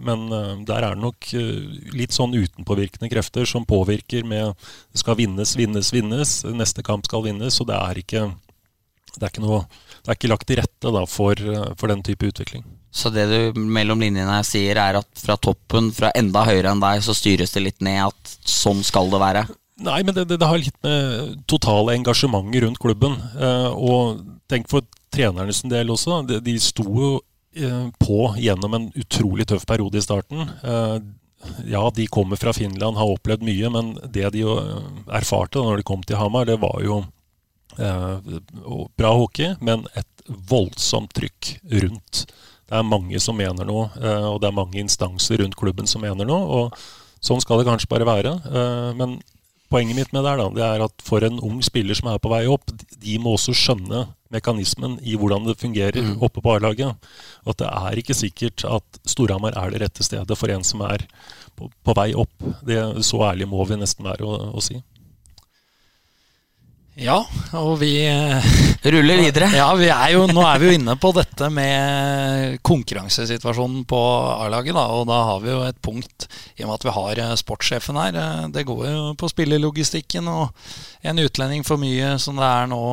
men eh, der er det nok eh, litt sånn utenpåvirkende krefter som påvirker med Det skal vinnes, vinnes, vinnes. Neste kamp skal vinnes. Og det er ikke, det er ikke, noe, det er ikke lagt til rette da, for, eh, for, den type utvikling. Så det du mellom linjene sier, er at fra toppen, fra enda høyere enn deg, så styres det litt ned? At sånn skal det være? Nei, men det, det, det har litt med totale engasjementet rundt klubben. og tenk for trenernes del også. De, de sto jo Eh, på gjennom en utrolig tøff periode i starten. Eh, ja, de kommer fra Finland, har opplevd mye, men det de jo erfarte da når de kom til Hamar, det var jo bra hockey, men et voldsomt trykk rundt. Det er mange som mener noe, og det er mange instanser rundt klubben som mener noe. og Sånn skal det kanskje bare være. Men poenget mitt med det da, det er at for en ung spiller som er på vei opp, de må også skjønne mekanismen i hvordan det fungerer mm. oppe på A-laget. At det er ikke sikkert at Storhamar er det rette stedet for en som er på, på vei opp. Det, så ærlig må vi nesten være å, å si. Ja, og vi eh, Ruller videre. Ja, vi er jo, Nå er vi jo inne på dette med konkurransesituasjonen på A-laget. Og da har vi jo et punkt i og med at vi har eh, sportssjefen her. Eh, det går jo på spillelogistikken og en utlending for mye som det er nå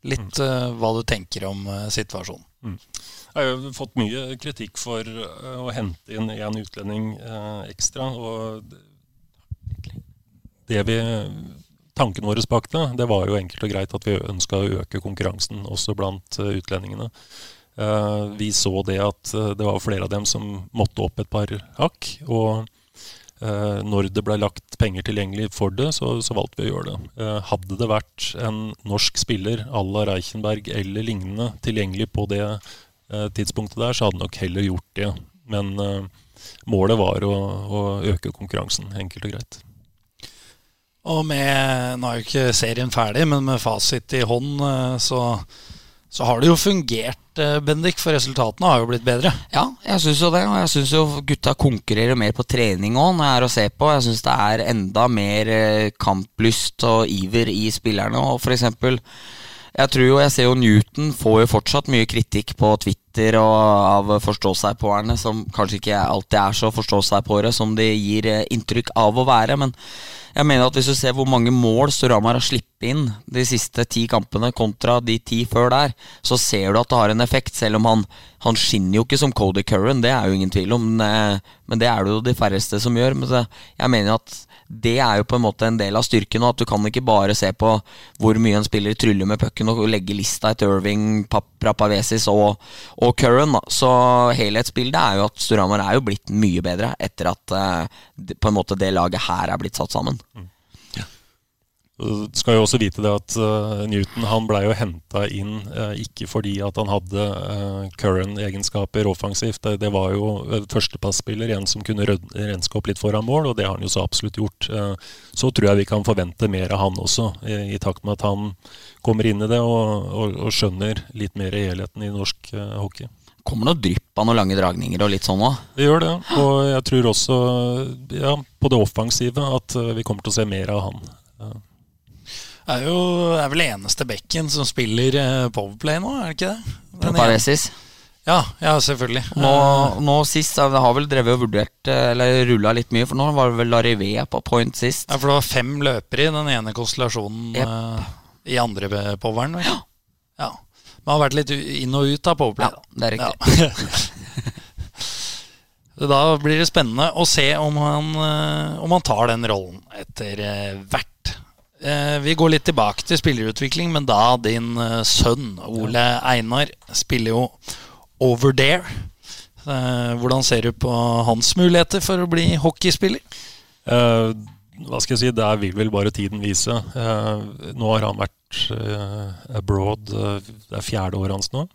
Litt uh, hva du tenker om situasjonen. Mm. Jeg har jo fått mye kritikk for å hente inn en utlending ekstra. Og det vi Tanken vår bak det, det var jo enkelt og greit at vi ønska å øke konkurransen også blant utlendingene. Vi så det at det var flere av dem som måtte opp et par hakk. og Eh, når det ble lagt penger tilgjengelig for det, så, så valgte vi å gjøre det. Eh, hadde det vært en norsk spiller à la Reichenberg eller lignende tilgjengelig på det eh, tidspunktet der, så hadde nok heller gjort det. Men målet var å, å øke konkurransen, enkelt og greit. Og med Nå er jo ikke serien ferdig, men med fasit i hånd, så så har det jo fungert, eh, Bendik, for resultatene har jo blitt bedre. Ja, jeg syns jo det. Og jeg syns jo gutta konkurrerer mer på trening òg, når jeg er å se på. Jeg syns det er enda mer eh, kamplyst og iver i spillerne. Og for eksempel jeg tror jo, jeg ser jo Newton får jo fortsatt mye kritikk på Twitter og av forstå-seg-påerne, som kanskje ikke alltid er så forstå-seg-påere som de gir eh, inntrykk av å være. Men jeg mener at hvis du ser hvor mange mål Storhamar har sluppet inn de siste ti kampene kontra de ti før der, så ser du at det har en effekt, selv om han, han skinner jo ikke som Cody Curran, det er jo ingen tvil om, men det er det jo de færreste som gjør. Men jeg mener at det er jo på en måte en del av styrken. At du kan ikke bare se på hvor mye en spiller tryller med pucken og legge lista etter Irving, Prapavesis og, og Curran. Så helhetsbildet er jo at Storhamar er jo blitt mye bedre etter at uh, på en måte det laget her er blitt satt sammen. Mm. Du skal jo også vite det at uh, Newton han blei jo henta inn uh, ikke fordi at han hadde uh, Curran-egenskaper offensivt. Det, det, var jo førstepassspiller, en som kunne renske opp litt foran mål, og det har han jo så absolutt gjort. så tror jeg vi kan forvente mer av han også, i, i takt med at han kommer inn i det og, og, og skjønner litt mer i helheten i norsk hockey. Kommer noe drypp av noen lange dragninger og litt sånn òg? Det gjør det. Og jeg tror også, ja, på det offensive, at vi kommer til å se mer av han. Er jo er vel eneste bekken som spiller uh, Powerplay nå, er det ikke det? Paresis. Ja, ja, selvfølgelig. Nå, nå sist jeg har vel drevet og vurdert eh, Eller rulla litt mye, for nå var det vel Larivé på point sist. Ja, For det var fem løpere i den ene konstellasjonen yep. i andre poweren? Ja. ja. Man har vært litt inn og ut av powerplay. Ja, det er riktig. Ja. [LAUGHS] da blir det spennende å se om han, om han tar den rollen etter hvert Eh, vi går litt tilbake til spillerutvikling, men da din eh, sønn Ole Einar spiller jo Over There. Eh, hvordan ser du på hans muligheter for å bli hockeyspiller? Eh, hva skal jeg si, Der vil vel bare tiden vise. Eh, nå har han vært eh, abroad. det er fjerde året hans nå.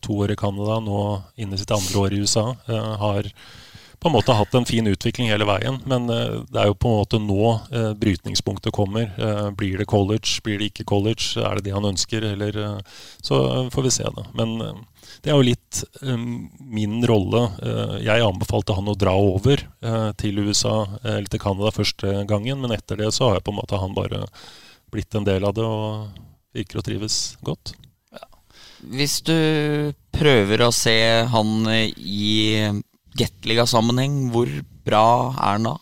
to år i Canada, nå inne sitt andre år i USA. har på en måte hatt en fin utvikling hele veien. Men uh, det er jo på en måte nå uh, brytningspunktet kommer. Uh, blir det college, blir det ikke college? Er det det han ønsker? Eller, så får vi se, da. Men det er jo litt min rolle. jeg anbefalte han å dra over til USA, eller til Canada første gangen, men etter det så har jeg på en måte han bare blitt en del av det og virker å trives godt. Hvis du prøver å se han i Gateliga-sammenheng, hvor bra er han da?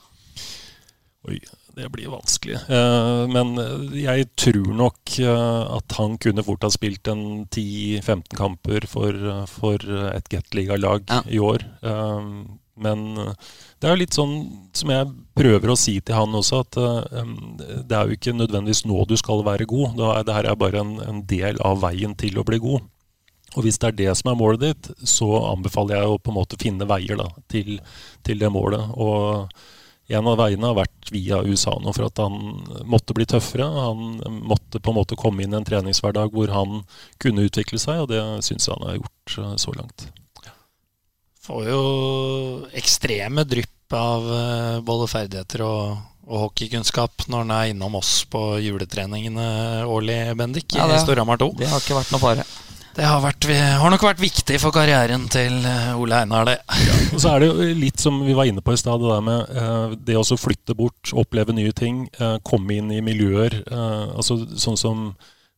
Oi, det blir vanskelig. Uh, men jeg tror nok uh, at han kunne fort ha spilt en 10-15 kamper for, for et Gateliga-lag ja. i år. Men det er jo litt sånn som jeg prøver å si til han også, at det er jo ikke nødvendigvis nå du skal være god. Det her er bare en, en del av veien til å bli god. Og Hvis det er det som er målet ditt, så anbefaler jeg å på en måte finne veier da, til, til, det målet. Og En av veiene har vært via USA nå, for at han måtte bli tøffere. Han måtte på en måte komme inn i en treningshverdag hvor han kunne utvikle seg, og det syns jeg han har gjort eh, så langt. Får jo ekstreme drypp av eh, både ferdigheter og, og hockeykunnskap når han er innom oss på juletreningene årlig, Bendik, ja, i Storhamar 2. Det har ikke vært noe fare. Det har, vært, har, nok vært viktig for karrieren til eh, Ole Einar, det. Ja, [LAUGHS] og så er det jo litt som vi var inne på i stad, det der med uh, det å flytte bort, oppleve nye ting, uh, komme inn i miljøer. Altså Sånn som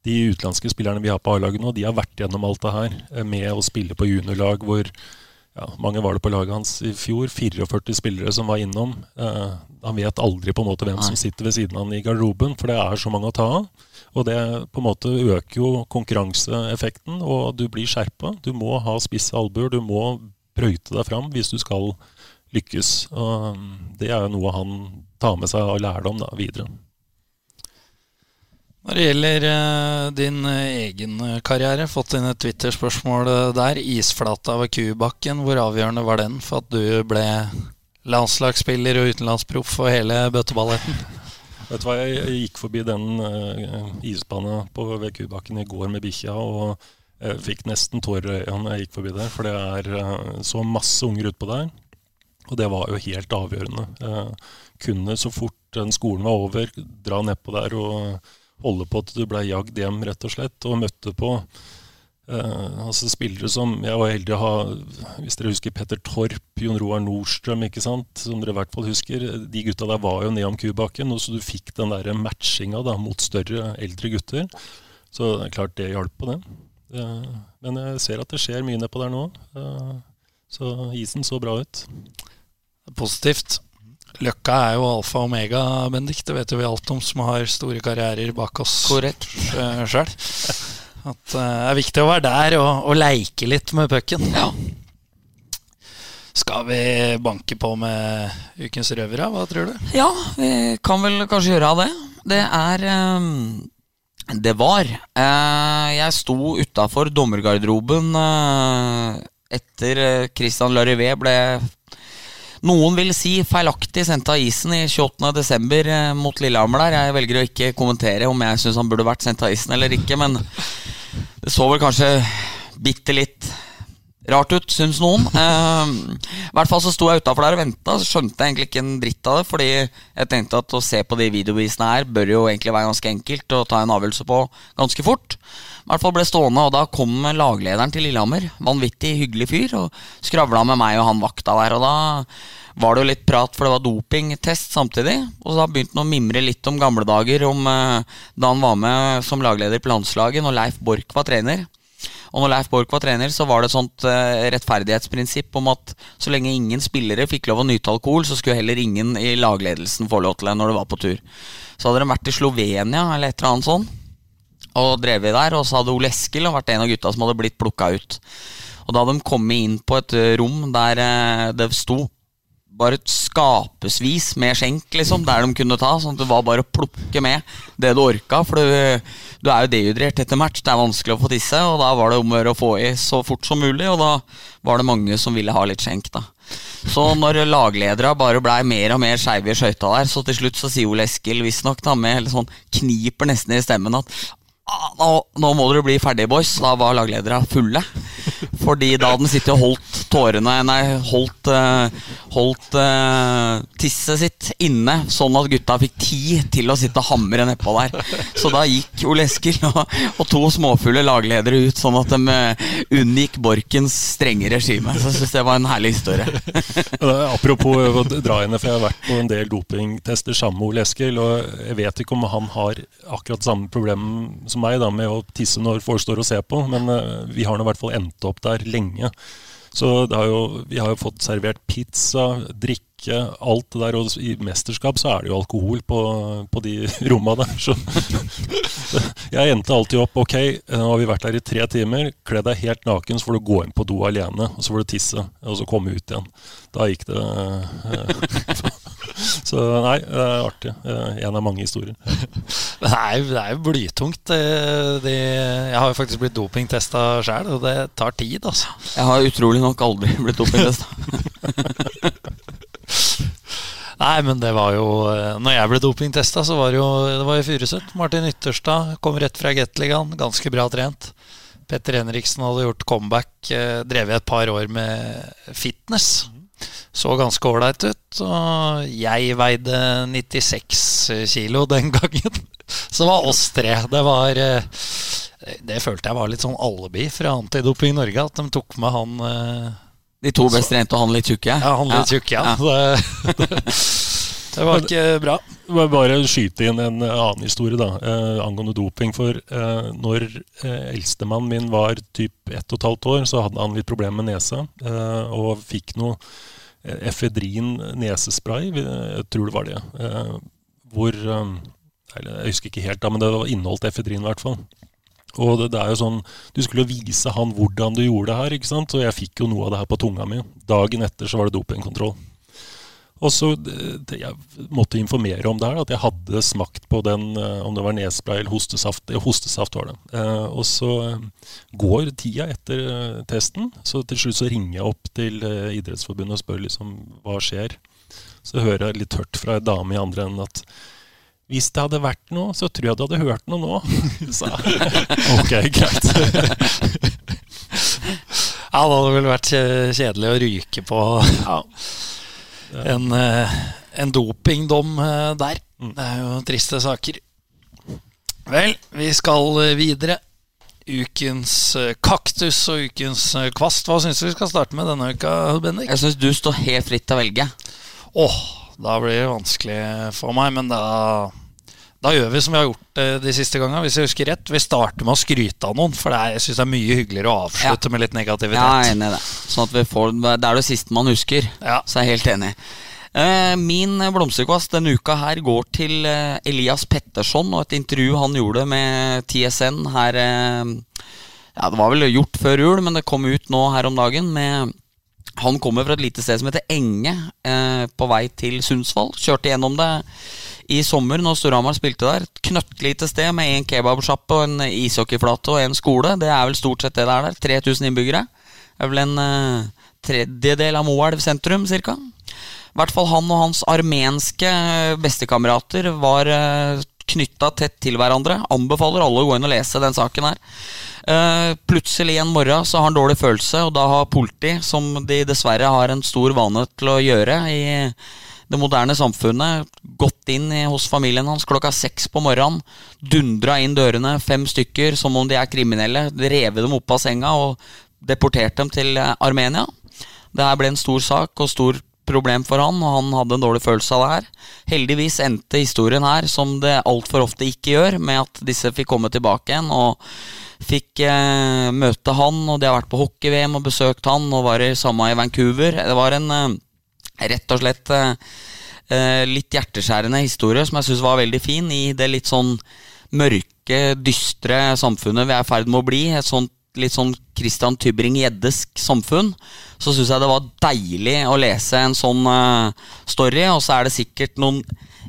de utenlandske spillerne vi har på A-laget nå, de har vært gjennom alt det her med å spille på juniorlag hvor ja, mange var det på laget hans i fjor. 44 spillere som var innom. han vet aldri på en måte hvem som sitter ved siden av han i garderoben, for det er så mange å ta av. Og det på en måte øker jo konkurranseeffekten, og du blir skjerpa. Du må ha spisse albuer, du må brøyte deg fram hvis du skal lykkes. Og det er jo noe han tar med seg av lærdom da, videre. Når det gjelder uh, din egen karriere, fått inn et Twitter-spørsmål der. Isflata ved Kubakken, hvor avgjørende var den for at du ble landslagsspiller og utenlandsproff og hele bøtteballetten? Vet du hva, Jeg, gikk forbi den uh, isbanen på VQ-bakken i går med bikkja og jeg fikk nesten tårer i øynene da jeg gikk forbi der. For det er uh, så masse unger utpå der. Og det var jo helt avgjørende. Jeg kunne så fort den skolen var over, dra nedpå der og holde på til du ble jagd hjem, rett og slett. Og møtte på Uh, altså Spillere som Jeg var heldig å ha, hvis dere husker Petter Torp, Jon Roar Nordstrøm, ikke sant? som dere i hvert fall husker. De gutta der var jo ned om kubakken, og så du fikk den der matchinga da, mot større, eldre gutter. Så det er klart det hjalp på det. Uh, men jeg ser at det skjer mye nedpå der nå. Uh, så isen så bra ut. Positivt. Løkka er jo alfa og omega, Bendik. Det vet jo vi alt om som har store karrierer bak oss Korrekt sjøl. [LAUGHS] At eh, det er viktig å være der og, og leike litt med pucken. Ja. Skal vi banke på med ukens røvere? Hva tror du? Ja, vi kan vel kanskje gjøre av det. Det er um, Det var. Uh, jeg sto utafor dommergarderoben uh, etter Christian Larivé ble noen vil si feilaktig sendt av isen i 28.12. mot Lillehammer der. Jeg velger å ikke kommentere om jeg syns han burde vært sendt av isen eller ikke, men det så vel kanskje bitte litt rart ut, syns noen. [LAUGHS] Eh, I hvert fall så sto jeg utafor der og venta, så skjønte jeg egentlig ikke en dritt av det. Fordi jeg tenkte at å se på de videobevisene her bør jo egentlig være ganske enkelt å ta en avgjørelse på ganske fort. I hvert fall ble stående, og da kom laglederen til Lillehammer, vanvittig hyggelig fyr, og skravla med meg og han vakta der. Og da var det jo litt prat, for det var dopingtest samtidig. Og da begynte han å mimre litt om gamle dager, om uh, da han var med som lagleder på landslaget, når Leif Borch var trener. Og når Leif Borch var trener, så var det et sånt uh, rettferdighetsprinsipp om at så lenge ingen spillere fikk lov å nyte alkohol, så skulle heller ingen i lagledelsen få lov til det når det var på tur. Så hadde de vært i Slovenia eller et eller annet sånt og drevet der, og så hadde Ole Eskil vært en av gutta som hadde blitt plukka ut. Og da hadde de kommet inn på et rom der det sto bare skapesvis med skjenk, liksom, der de kunne ta. Sånn at det var bare å plukke med det du orka. For du, du er jo dehydrert etter match, det er vanskelig å få tisse. Og da var det om å få i så fort som mulig, og da var det mange som ville ha litt skjenk, da. Så når lagledere bare blei mer og mer skeive i skøyta der, så til slutt så sier Ole Eskil visstnok med sånn kniper nesten i stemmen at nå, nå, må dere bli ferdige, boys. Da var lagledere fulle. Fordi da hadde han sittet og holdt tårene Nei, holdt, uh, holdt uh, tisset sitt inne, sånn at gutta fikk tid til å sitte og hamre nedpå der. Så da gikk Ole Eskil og, og, to småfulle lagledere ut, sånn at de uh, unngikk Borkens strenge regime. Så jeg syns det var en herlig historie. [LAUGHS] Apropos å dra henne, for jeg har vært på en del dopingtester sammen med Ole Eskil, og jeg vet ikke om han har akkurat samme problem som meg da, med å tisse når folk står og ser på, men vi har nå i hvert fall endt opp der lenge. Så har jo, vi har jo fått servert pizza, drikke, alt det der. Og i mesterskap så er det jo alkohol på, på de [LAUGHS] romma der. Så [LAUGHS] jeg endte alltid opp ok, nå har vi vært her i tre timer. Kle deg helt naken, så får du gå inn på do alene. Og så får du tisse, og så komme ut igjen. Da gikk det eh, [LAUGHS] [LAUGHS] Så nei, det er artig. Eh, en av mange historier. [LAUGHS] Det er, det er jo blytungt. De, jeg har jo faktisk blitt dopingtesta sjøl, og det tar tid, altså. Jeg har utrolig nok aldri [LAUGHS] blitt dopingtesta. Nei, men det var jo Når jeg ble dopingtesta, så var det jo Det var i Furuset. Martin Ytterstad kom rett fra Gateligaen, ganske bra trent. Petter Henriksen hadde gjort comeback, eh, drevet et par år med fitness så ganske ålreit ut. Og jeg veide 96 kilo den gangen. [LAUGHS] Så det var oss tre. Det var eh, Det følte jeg var litt sånn alibi fra Antidoping Norge, at de tok med han eh, De to best trente og han litt tjukke? Ja, han litt tjukke, ja. ja. [LAUGHS] Det, det, var ikke bra. Bare skyte inn en annen historie da, eh, angående doping. For eh, når eh, eldstemannen min var typ ett og et halvt år, så hadde han litt problemer med nesa. Eh, og fikk noe efedrin nesespray, jeg tror det var det. Eh, hvor eh, Jeg husker ikke helt, da, men det inneholdt efedrin i hvert fall. Og det, det, er jo sånn, Du skulle vise han hvordan du gjorde det her, ikke sant? og jeg fikk jo noe av det her på tunga mi. Dagen etter så var det dopingkontroll. Og så det, Jeg måtte informere om det her, at jeg hadde smakt på den, eh, om det var nespray eller hostesaft. Hostesaft var det. Eh, og så eh, går tida etter testen, så til slutt så ringer jeg opp til Idrettsforbundet og spør liksom hva skjer. Så hører jeg litt tørt fra ei dame i andre enden at hvis det hadde vært noe, så tror jeg du hadde hørt noe nå. [LAUGHS] Så [LAUGHS] ok, greit. [LAUGHS] ja, det hadde vel vært kjedelig å ryke på ja en, eh, en dopingdom eh, der. Mm. Det er jo triste saker. Vel, vi skal eh, videre. ukens kaktus og ukens kvast. Hva syns du vi skal starte med denne uka, Bendik? Jeg syns du står helt fritt til å velge. Åh, da blir det vanskelig for meg, men da da gjør vi som vi har gjort eh, de siste gangene. Hvis jeg husker rett Vi starter med å skryte av noen, for det er, jeg synes det er mye hyggeligere å avslutte med litt negativitet. Ja, enig i det. Sånn at vi får, det er det siste man husker. Ja. Så jeg er helt enig. Eh, Min blomsterkvast denne uka her går til eh, Elias Petterson og et intervju han gjorde med TSN her Ja, det var vel gjort før jul, men det kom ut nå her om dagen med Han kommer fra et lite sted som heter Enge, eh, på vei til Sundsvall. Kjørte gjennom det i sommer når Storhamar spilte der. Et knøttlite sted med én kebabsjappe og en ishockeyflate og en skole. Det er vel stort sett det det er der. 3000 innbyggere. Det er vel en eh, tredjedel av Moelv sentrum, cirka. I hvert fall han og hans armenske bestekamerater var eh, knytta tett til hverandre. Anbefaler alle å gå inn og lese den saken her. Uh, plutselig en morgen så har han dårlig følelse, og da har politi, som de dessverre har en stor vane til å gjøre i det moderne samfunnet gått inn hos familien hans klokka seks på morgenen. Dundra inn dørene, fem stykker, som om de er kriminelle. Revet dem opp av senga og deportert dem til eh, Armenia. Det her ble en stor sak og stor problem for han, og han hadde en dårlig følelse av det her. Heldigvis endte historien her, som det altfor ofte ikke gjør, med at disse fikk komme tilbake igjen. og Fikk eh, møte han, og de har vært på hockey-VM og besøkt han, og var i samme i Vancouver. Det var en eh, rett og slett eh, eh, litt hjerteskjærende historie som jeg syns var veldig fin, i det litt sånn mørke, dystre samfunnet vi er i ferd med å bli. Et sånt litt sånn Christian Tybring-Gjeddesk samfunn. Så syns jeg det var deilig å lese en sånn uh, story, og så er det sikkert noen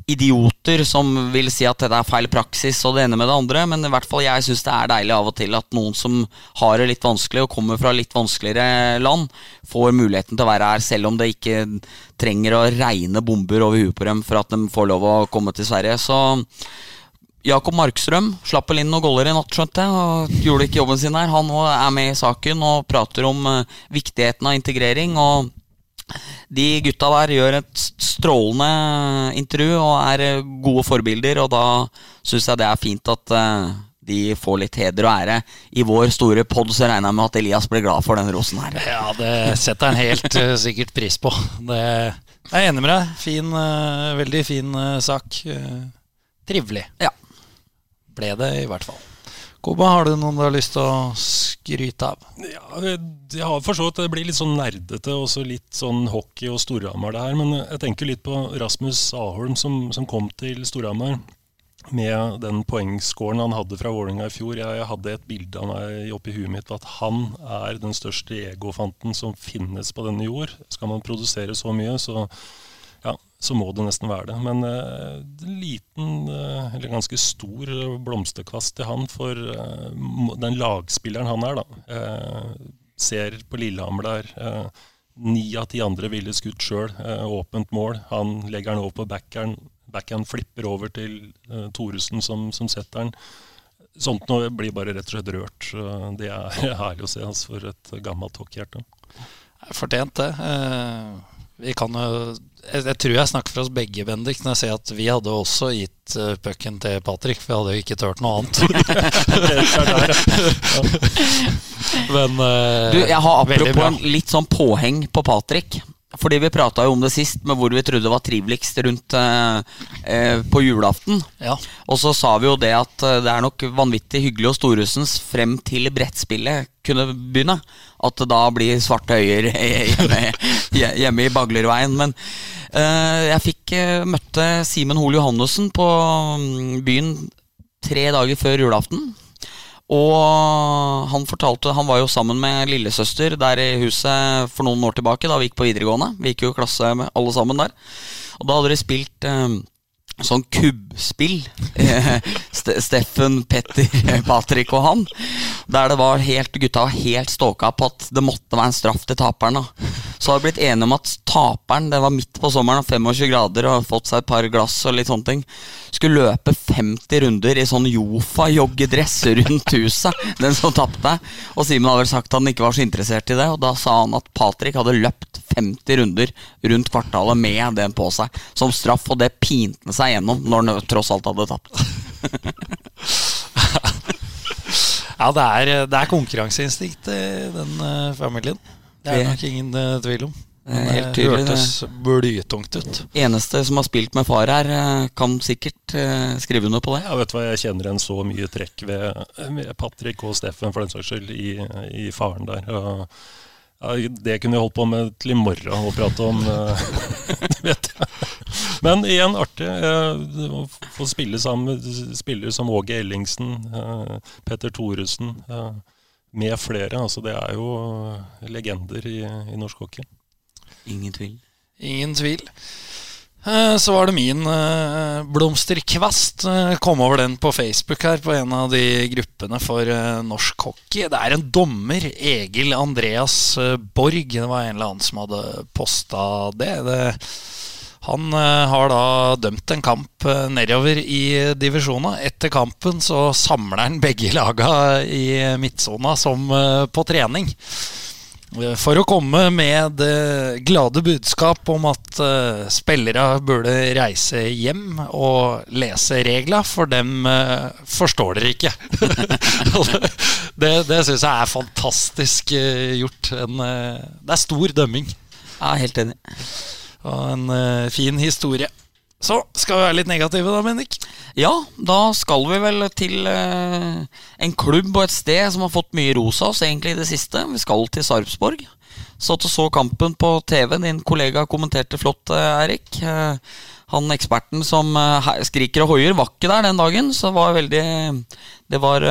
idioter som vil si at dette er feil praksis og det ene med det andre, men i hvert fall jeg syns det er deilig av og til at noen som har det litt vanskelig og kommer fra litt vanskeligere land, får muligheten til å være her, selv om det ikke trenger å regne bomber over huet på dem for at de får lov å komme til Sverige. Så Jakob Markstrøm slapp vel inn noen goller i natt, skjønte jeg, og gjorde ikke jobben sin her. Han er med i saken og prater om uh, viktigheten av integrering. og de gutta der gjør et strålende intervju og er eh, gode forbilder, og da syns jeg det er fint at uh, de får litt heder og ære. I vår store pod så regner jeg med at Elias blir glad for den rosen her. Ja, det setter han helt uh, sikkert pris på. Det, jeg er enig med deg. Fin, veldig fin sak. trivelig. Ja. Ble det, i hvert fall. Koba, har du noen du har lyst til å skryte av? Ja, jeg har for så vidt Det blir litt sånn nerdete, også litt sånn hockey og Storhamar det her. Men jeg tenker litt på Rasmus Aholm som, som kom til Storhamar med den poengscoren han hadde fra Vålerenga i fjor. Jeg, hadde et bilde av meg oppi huet mitt på at han er den største egofanten som finnes på denne jord. Skal man produsere så mye, så så må det nesten være det. Men uh, liten, uh, eller ganske stor blomsterkvast til han for uh, den lagspilleren han er, da. ser på Lillehammer der. Ni av ti andre ville skutt sjøl. åpent mål. Han legger den over på backeren. Backhand flipper over til Thoresen som, som setter den. Sånt noe blir bare rett og slett rørt. [LAUGHS] det er herlig å se altså, for et gammelt hockeyhjerte. Fortjent, det. Vi kan jo jeg, jeg, tror jeg snakker for oss begge, Bendik, når jeg sier at vi hadde også gitt uh, pucken til Patrick. For vi hadde jo ikke turt noe annet. [LAUGHS] [LAUGHS] Men uh, Du, jeg har apropos en litt sånn påheng på Patrick. Fordi vi prata jo om det sist, med hvor vi trodde det var triveligst rundt eh, eh, på julaften. Ja. Og så sa vi jo det at eh, det er nok vanvittig hyggelig og storhusens frem til brettspillet kunne begynne. At det da blir svarte øyer [LAUGHS] hjemme, hjemme i Baglerveien. Men jeg fikk eh, møtte Simen Hol Johannessen på mm, byen tre dager før julaften. Og han fortalte Han var jo sammen med lillesøster der i huset for noen år tilbake, da vi gikk på videregående. Vi gikk jo i klasse med alle sammen der. Og da hadde de spilt eh, sånn kubbspill. [LAUGHS] Steffen, Petter, [LAUGHS] Patrick og han. Der det var helt, gutta var helt ståka på at det måtte være en straff til taperen. Da. Så har vi blitt enige om at taperen, det var midt på sommeren, 25 grader og har fått seg et par glass og litt sånne ting, skulle løpe 50 runder i sånn Jofa-joggedress rundt huset. [LAUGHS] Den som tapte. Og Simen hadde vel sagt at han ikke var så interessert i det, og da sa han at Patrick hadde løpt 50 runder rundt kvartalet med den på seg som straff, og det pinte seg gjennom når han tross alt hadde tapt. [LAUGHS] Ja, det er, det er konkurranseinstinkt i den uh, familien. Det er det nok ingen uh, tvil om. Men det tydelig, hørtes blytungt ut. Eneste som har spilt med far her, kan sikkert skrive under på det. Ja, vet du hva, Jeg kjenner en så mye trekk ved, ved Patrick og Steffen for den saks skyld i, i faren der. Og ja, det kunne vi holdt på med til i morgen å prate om. [LAUGHS] det vet jeg. Men igjen artig. Å få spille sammen med spillere som Åge Ellingsen, eh, Petter Thoresen eh, med flere. Altså, det er jo legender i, i norsk hockey. Ingen tvil. Ingen tvil. Eh, så var det min blomsterkvast. Kom over den på Facebook her, på en av de gruppene for norsk hockey. Det er en dommer, Egil Andreas Borg. Det var en eller annen som hadde posta det. det han uh, har da dømt en kamp uh, nedover i divisjonen. Etter kampen så samler han begge laga i midtsona som uh, på trening. For å komme med det glade budskap om at spillere burde reise hjem og lese regla, for dem forstår dere ikke. [LAUGHS] det det syns jeg er fantastisk gjort. Det er stor dømming. Ja, helt enig. Og en uh, fin historie. Så skal vi være litt negative, da, Bendik? Ja, da skal vi vel til uh, en klubb og et sted som har fått mye ros av oss egentlig i det siste. Vi skal til Sarpsborg. Satt og så kampen på TV. Din kollega kommenterte flott, uh, Erik. han eksperten som skriker og hoier, var ikke der den dagen. Så det var veldig Det var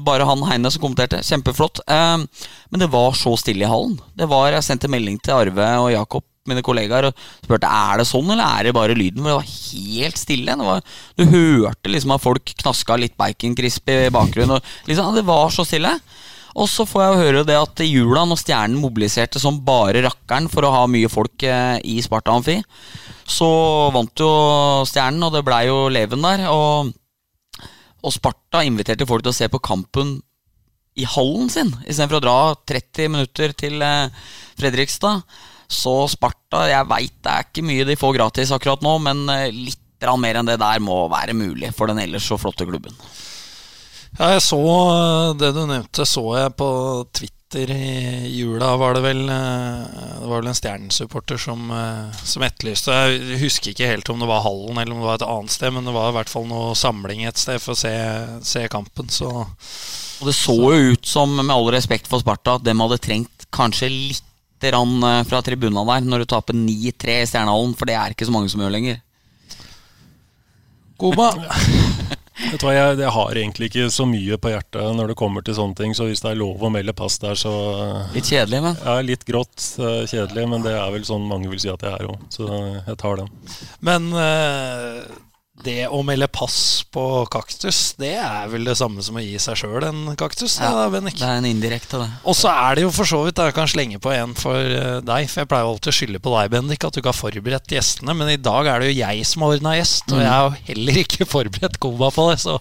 bare han Heine som kommenterte. Kjempeflott. men det var så stille i hallen. Det var, Jeg sendte melding til Arve og Jakob mine kollegaer og spurte er det sånn, eller er det bare lyden. For det var helt stille. Var, du hørte liksom at folk knaska litt baconcrisp i bakgrunnen. Og liksom, det var så stille. Og så får jeg høre det at jula, når Stjernen mobiliserte som bare rakkeren for å ha mye folk eh, i Sparta Amfi, så vant jo Stjernen, og det blei jo Leven der. Og, og Sparta inviterte folk til å se på kampen i hallen sin, istedenfor å dra 30 minutter til eh, Fredrikstad. Så Sparta, jeg veit det er ikke mye de får gratis akkurat nå, men eh, litt mer enn det der må være mulig for den ellers så flotte klubben. Ja, jeg så eh, det du nevnte, så jeg på Twitter i jula, var det vel. Eh, det var vel en Stjernen-supporter som, som, etterlyste Jeg husker ikke helt om det var Hallen eller om det var et annet sted, men det var i hvert fall noe samling et sted for å se, se kampen, så Og det så jo ut som, med all respekt for Sparta, at de hadde trengt kanskje litt Eh, fra tribuna der når du taper 9-3 i Stjernehallen, for det er ikke så mange som gjør lenger. Goma. [LAUGHS] jeg, jeg, jeg, har egentlig ikke så mye på hjertet når det kommer til sånne ting, så hvis det er lov å melde pass der, så Litt kjedelig, men? Ja, litt grått. Eh, kjedelig, men det er vel sånn mange vil si at jeg er òg, så jeg tar den. Men uh, det å melde pass på kaktus, det er vel det samme som å gi seg sjøl en kaktus? Ja, da, det er en indirekte, det. Og så er det jo for så vidt Jeg kan slenge på en for eh, deg, for jeg pleier alltid å skylde på deg, Bendik, at du ikke har forberedt gjestene. Men i dag er det jo jeg som har ordna gjest, og mm. jeg har heller ikke forberedt Koba på det. Så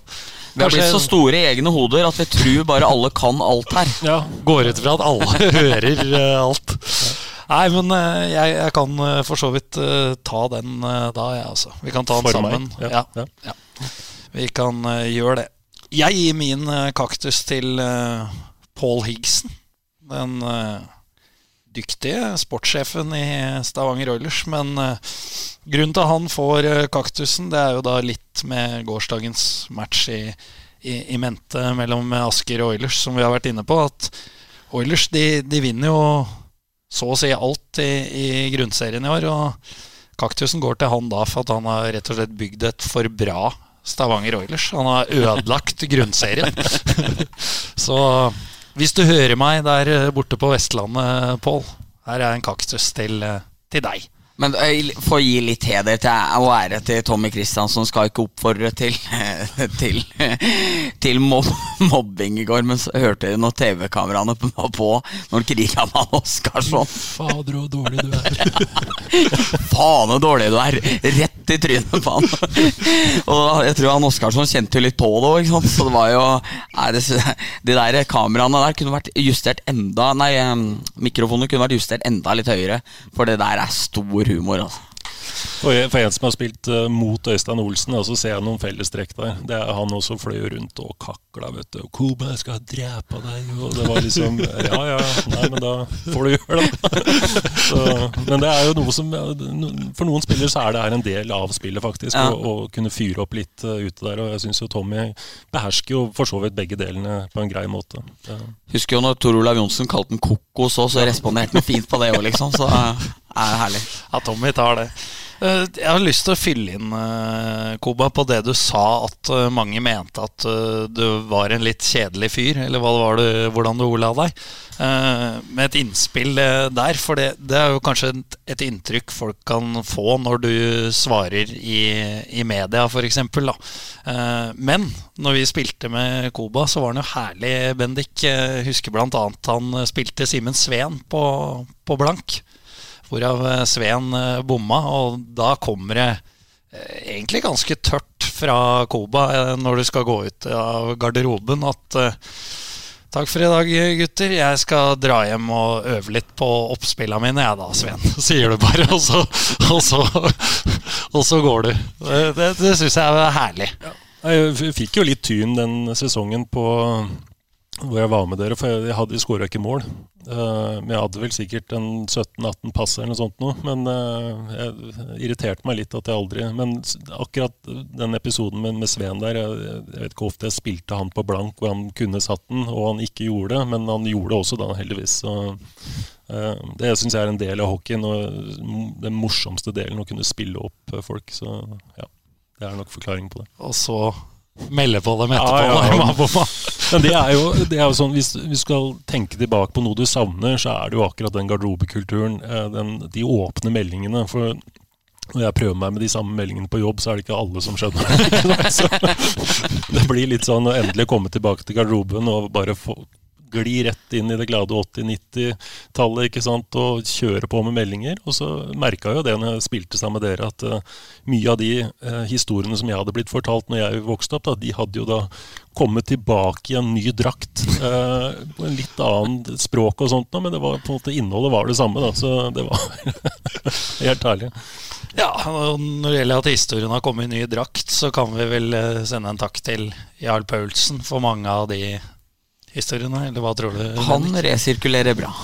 vi har blitt så store i egne hoder at vi tror bare alle kan alt her. Ja, Går ut fra at alle [LAUGHS] hører uh, alt. Nei, men uh, jeg, jeg, kan uh, for så vidt ta den da, jeg, altså. Vi kan ta den for sammen. Ja, ja. ja, Vi kan gjøre det. Jeg gir min kaktus til Paul Higgson. Den dyktige sportssjefen i Stavanger Oilers. Men grunnen til at han får kaktusen, det er jo da litt med gårsdagens match i, i, i, mente mellom Asker og Oilers, som vi har vært inne på. At Oilers de, de vinner jo så å si alt i, i, grunnserien i år. Og kaktusen går til han da for at han har rett og slett bygd et for bra Stavanger Oilers. Han har ødelagt grunnserien. [LAUGHS] så hvis du hører meg der eh, borte på Vestlandet, Pål, her er en kaktus til, eh, til deg. Men for å gi litt heder til og ære til Tommy Kristiansson, skal ikke oppfordre til, [LAUGHS] til, til mob mobbing i går. Men så hørte jeg når TV-kameraene var på når kriga med Oskarsson. Fader, så dårlig du er. [LAUGHS] Faen så dårlig du er! Rett i trynet på han. [LAUGHS] Og jeg tror han Oskarsson kjente jo litt på det òg, så det var jo nei, det, De der kameraene der kunne vært justert enda Nei, mikrofonene kunne vært justert enda litt høyere, for det der er stor humor. Altså. For, en som har spilt uh, mot Øystein Olsen, så ser jeg noen fellestrekk der. Det er Han også fløy rundt og kakla. vet du. 'Koba, jeg skal drepe deg.' Og det var liksom Ja, ja, nei, men da får du gjøre det. [LAUGHS] så, men det er jo noe som For noen spillere så er det her en del av spillet, faktisk. Ja. Å, å, kunne fyre opp litt uh, ute der. Og jeg syns jo Tommy behersker jo for så vidt begge delene på en grei måte. Ja. Husker jo når Tor Olav Johnsen kalte den kokos òg, så responderte han fint på det òg, liksom. Så uh, er herlig. Ja, Tommy tar det. Eh, jeg har lyst til å fylle inn, eh, Koba, på det du sa at eh, mange mente at du var en litt kjedelig fyr, eller hva var det, hvordan du ordla deg. Med et innspill der, for det, det er jo kanskje et, inntrykk folk kan få når du svarer i, i media, f.eks. Men når vi spilte med Koba, så var han jo herlig, Bendik. Husker bl.a. han spilte Simen Sveen på, på blank hvorav eh, Sveen eh, bomma. Og da kommer det eh, egentlig ganske tørt fra Koba når du skal gå ut av garderoben at Takk for i dag, gutter. Jeg skal dra hjem og øve litt på oppspillene mine, jeg da, Sven. [LAUGHS] Sier du bare, og så, og så, [LAUGHS] og så går du. Det, det syns jeg er herlig. Ja. Jeg fikk jo litt tyn den sesongen på hvor jeg var med dere, for jeg, hadde skåra ikke mål. Uh, men jeg hadde vel sikkert en 17-18 pass eller noe sånt noe. Men uh, jeg irriterte meg litt at jeg aldri Men akkurat den episoden med, med Sveen der, jeg, jeg, vet ikke hvor ofte jeg spilte han på blank hvor han kunne satt den, og han ikke gjorde det. Men han gjorde det også da, heldigvis. Så, uh, det syns jeg er en del av hockeyen, og den morsomste delen, å kunne spille opp folk. Så ja, det er nok forklaringen på det. Og så melde på dem etterpå. Ja, ja, ja. Men det er, jo, det er jo sånn, Hvis du skal tenke tilbake på noe du savner, så er det jo akkurat den garderobekulturen. Den, de åpne meldingene. For når jeg prøver meg med de samme meldingene på jobb, så er det ikke alle som skjønner. det. [LAUGHS] det blir litt sånn å endelig komme tilbake til garderoben og bare få gli rett inn i det glade 80-90-tallet ikke sant, og kjøre på med meldinger. Og så merka jo det når jeg spilte sammen med dere, at uh, mye av de uh, historiene som jeg hadde blitt fortalt når jeg vokste opp, da, de hadde jo da kommet tilbake i en ny drakt. Uh, på en litt annen språk og sånt, men det var, på en måte, innholdet var det samme. Da, så det var [LAUGHS] helt herlig. Ja, Når det gjelder at historien har kommet i ny drakt, så kan vi vel sende en takk til Jarl Paulsen for mange av de historiene, eller hva tror du? Han resirkulerer bra. [LAUGHS]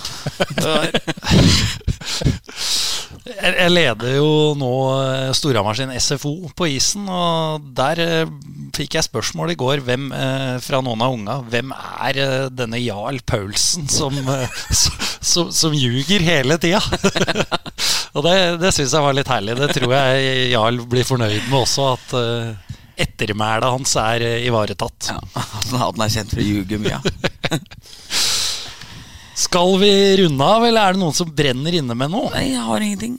jeg leder jo nå eh, Storhamar sin SFO på isen, og der eh, fikk jeg spørsmål i går hvem, eh, fra noen av unga. Hvem er denne Jarl Paulsen [LAUGHS] som, som, som ljuger hele tida? [LAUGHS] og det, det syns jeg var litt herlig. Det tror jeg Jarl blir fornøyd med også, at ettermælet hans er eh, ivaretatt. Ja, [LAUGHS] Han er kjent for å ljuge mye. [LAUGHS] Skal vi runde av, eller er det noen som brenner inne med noe? Nei, jeg har ingenting.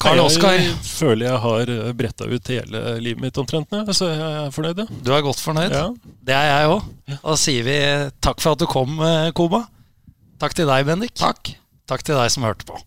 Karl Oskar? Jeg føler jeg har eh, bretta ut hele livet mitt omtrent nå, så jeg er fornøyd. Ja. Du er godt fornøyd? Ja. Det er jeg òg. Da sier vi takk for at du kom, eh, Koba. Takk til deg, Bendik. Takk. Takk til deg som hørte på.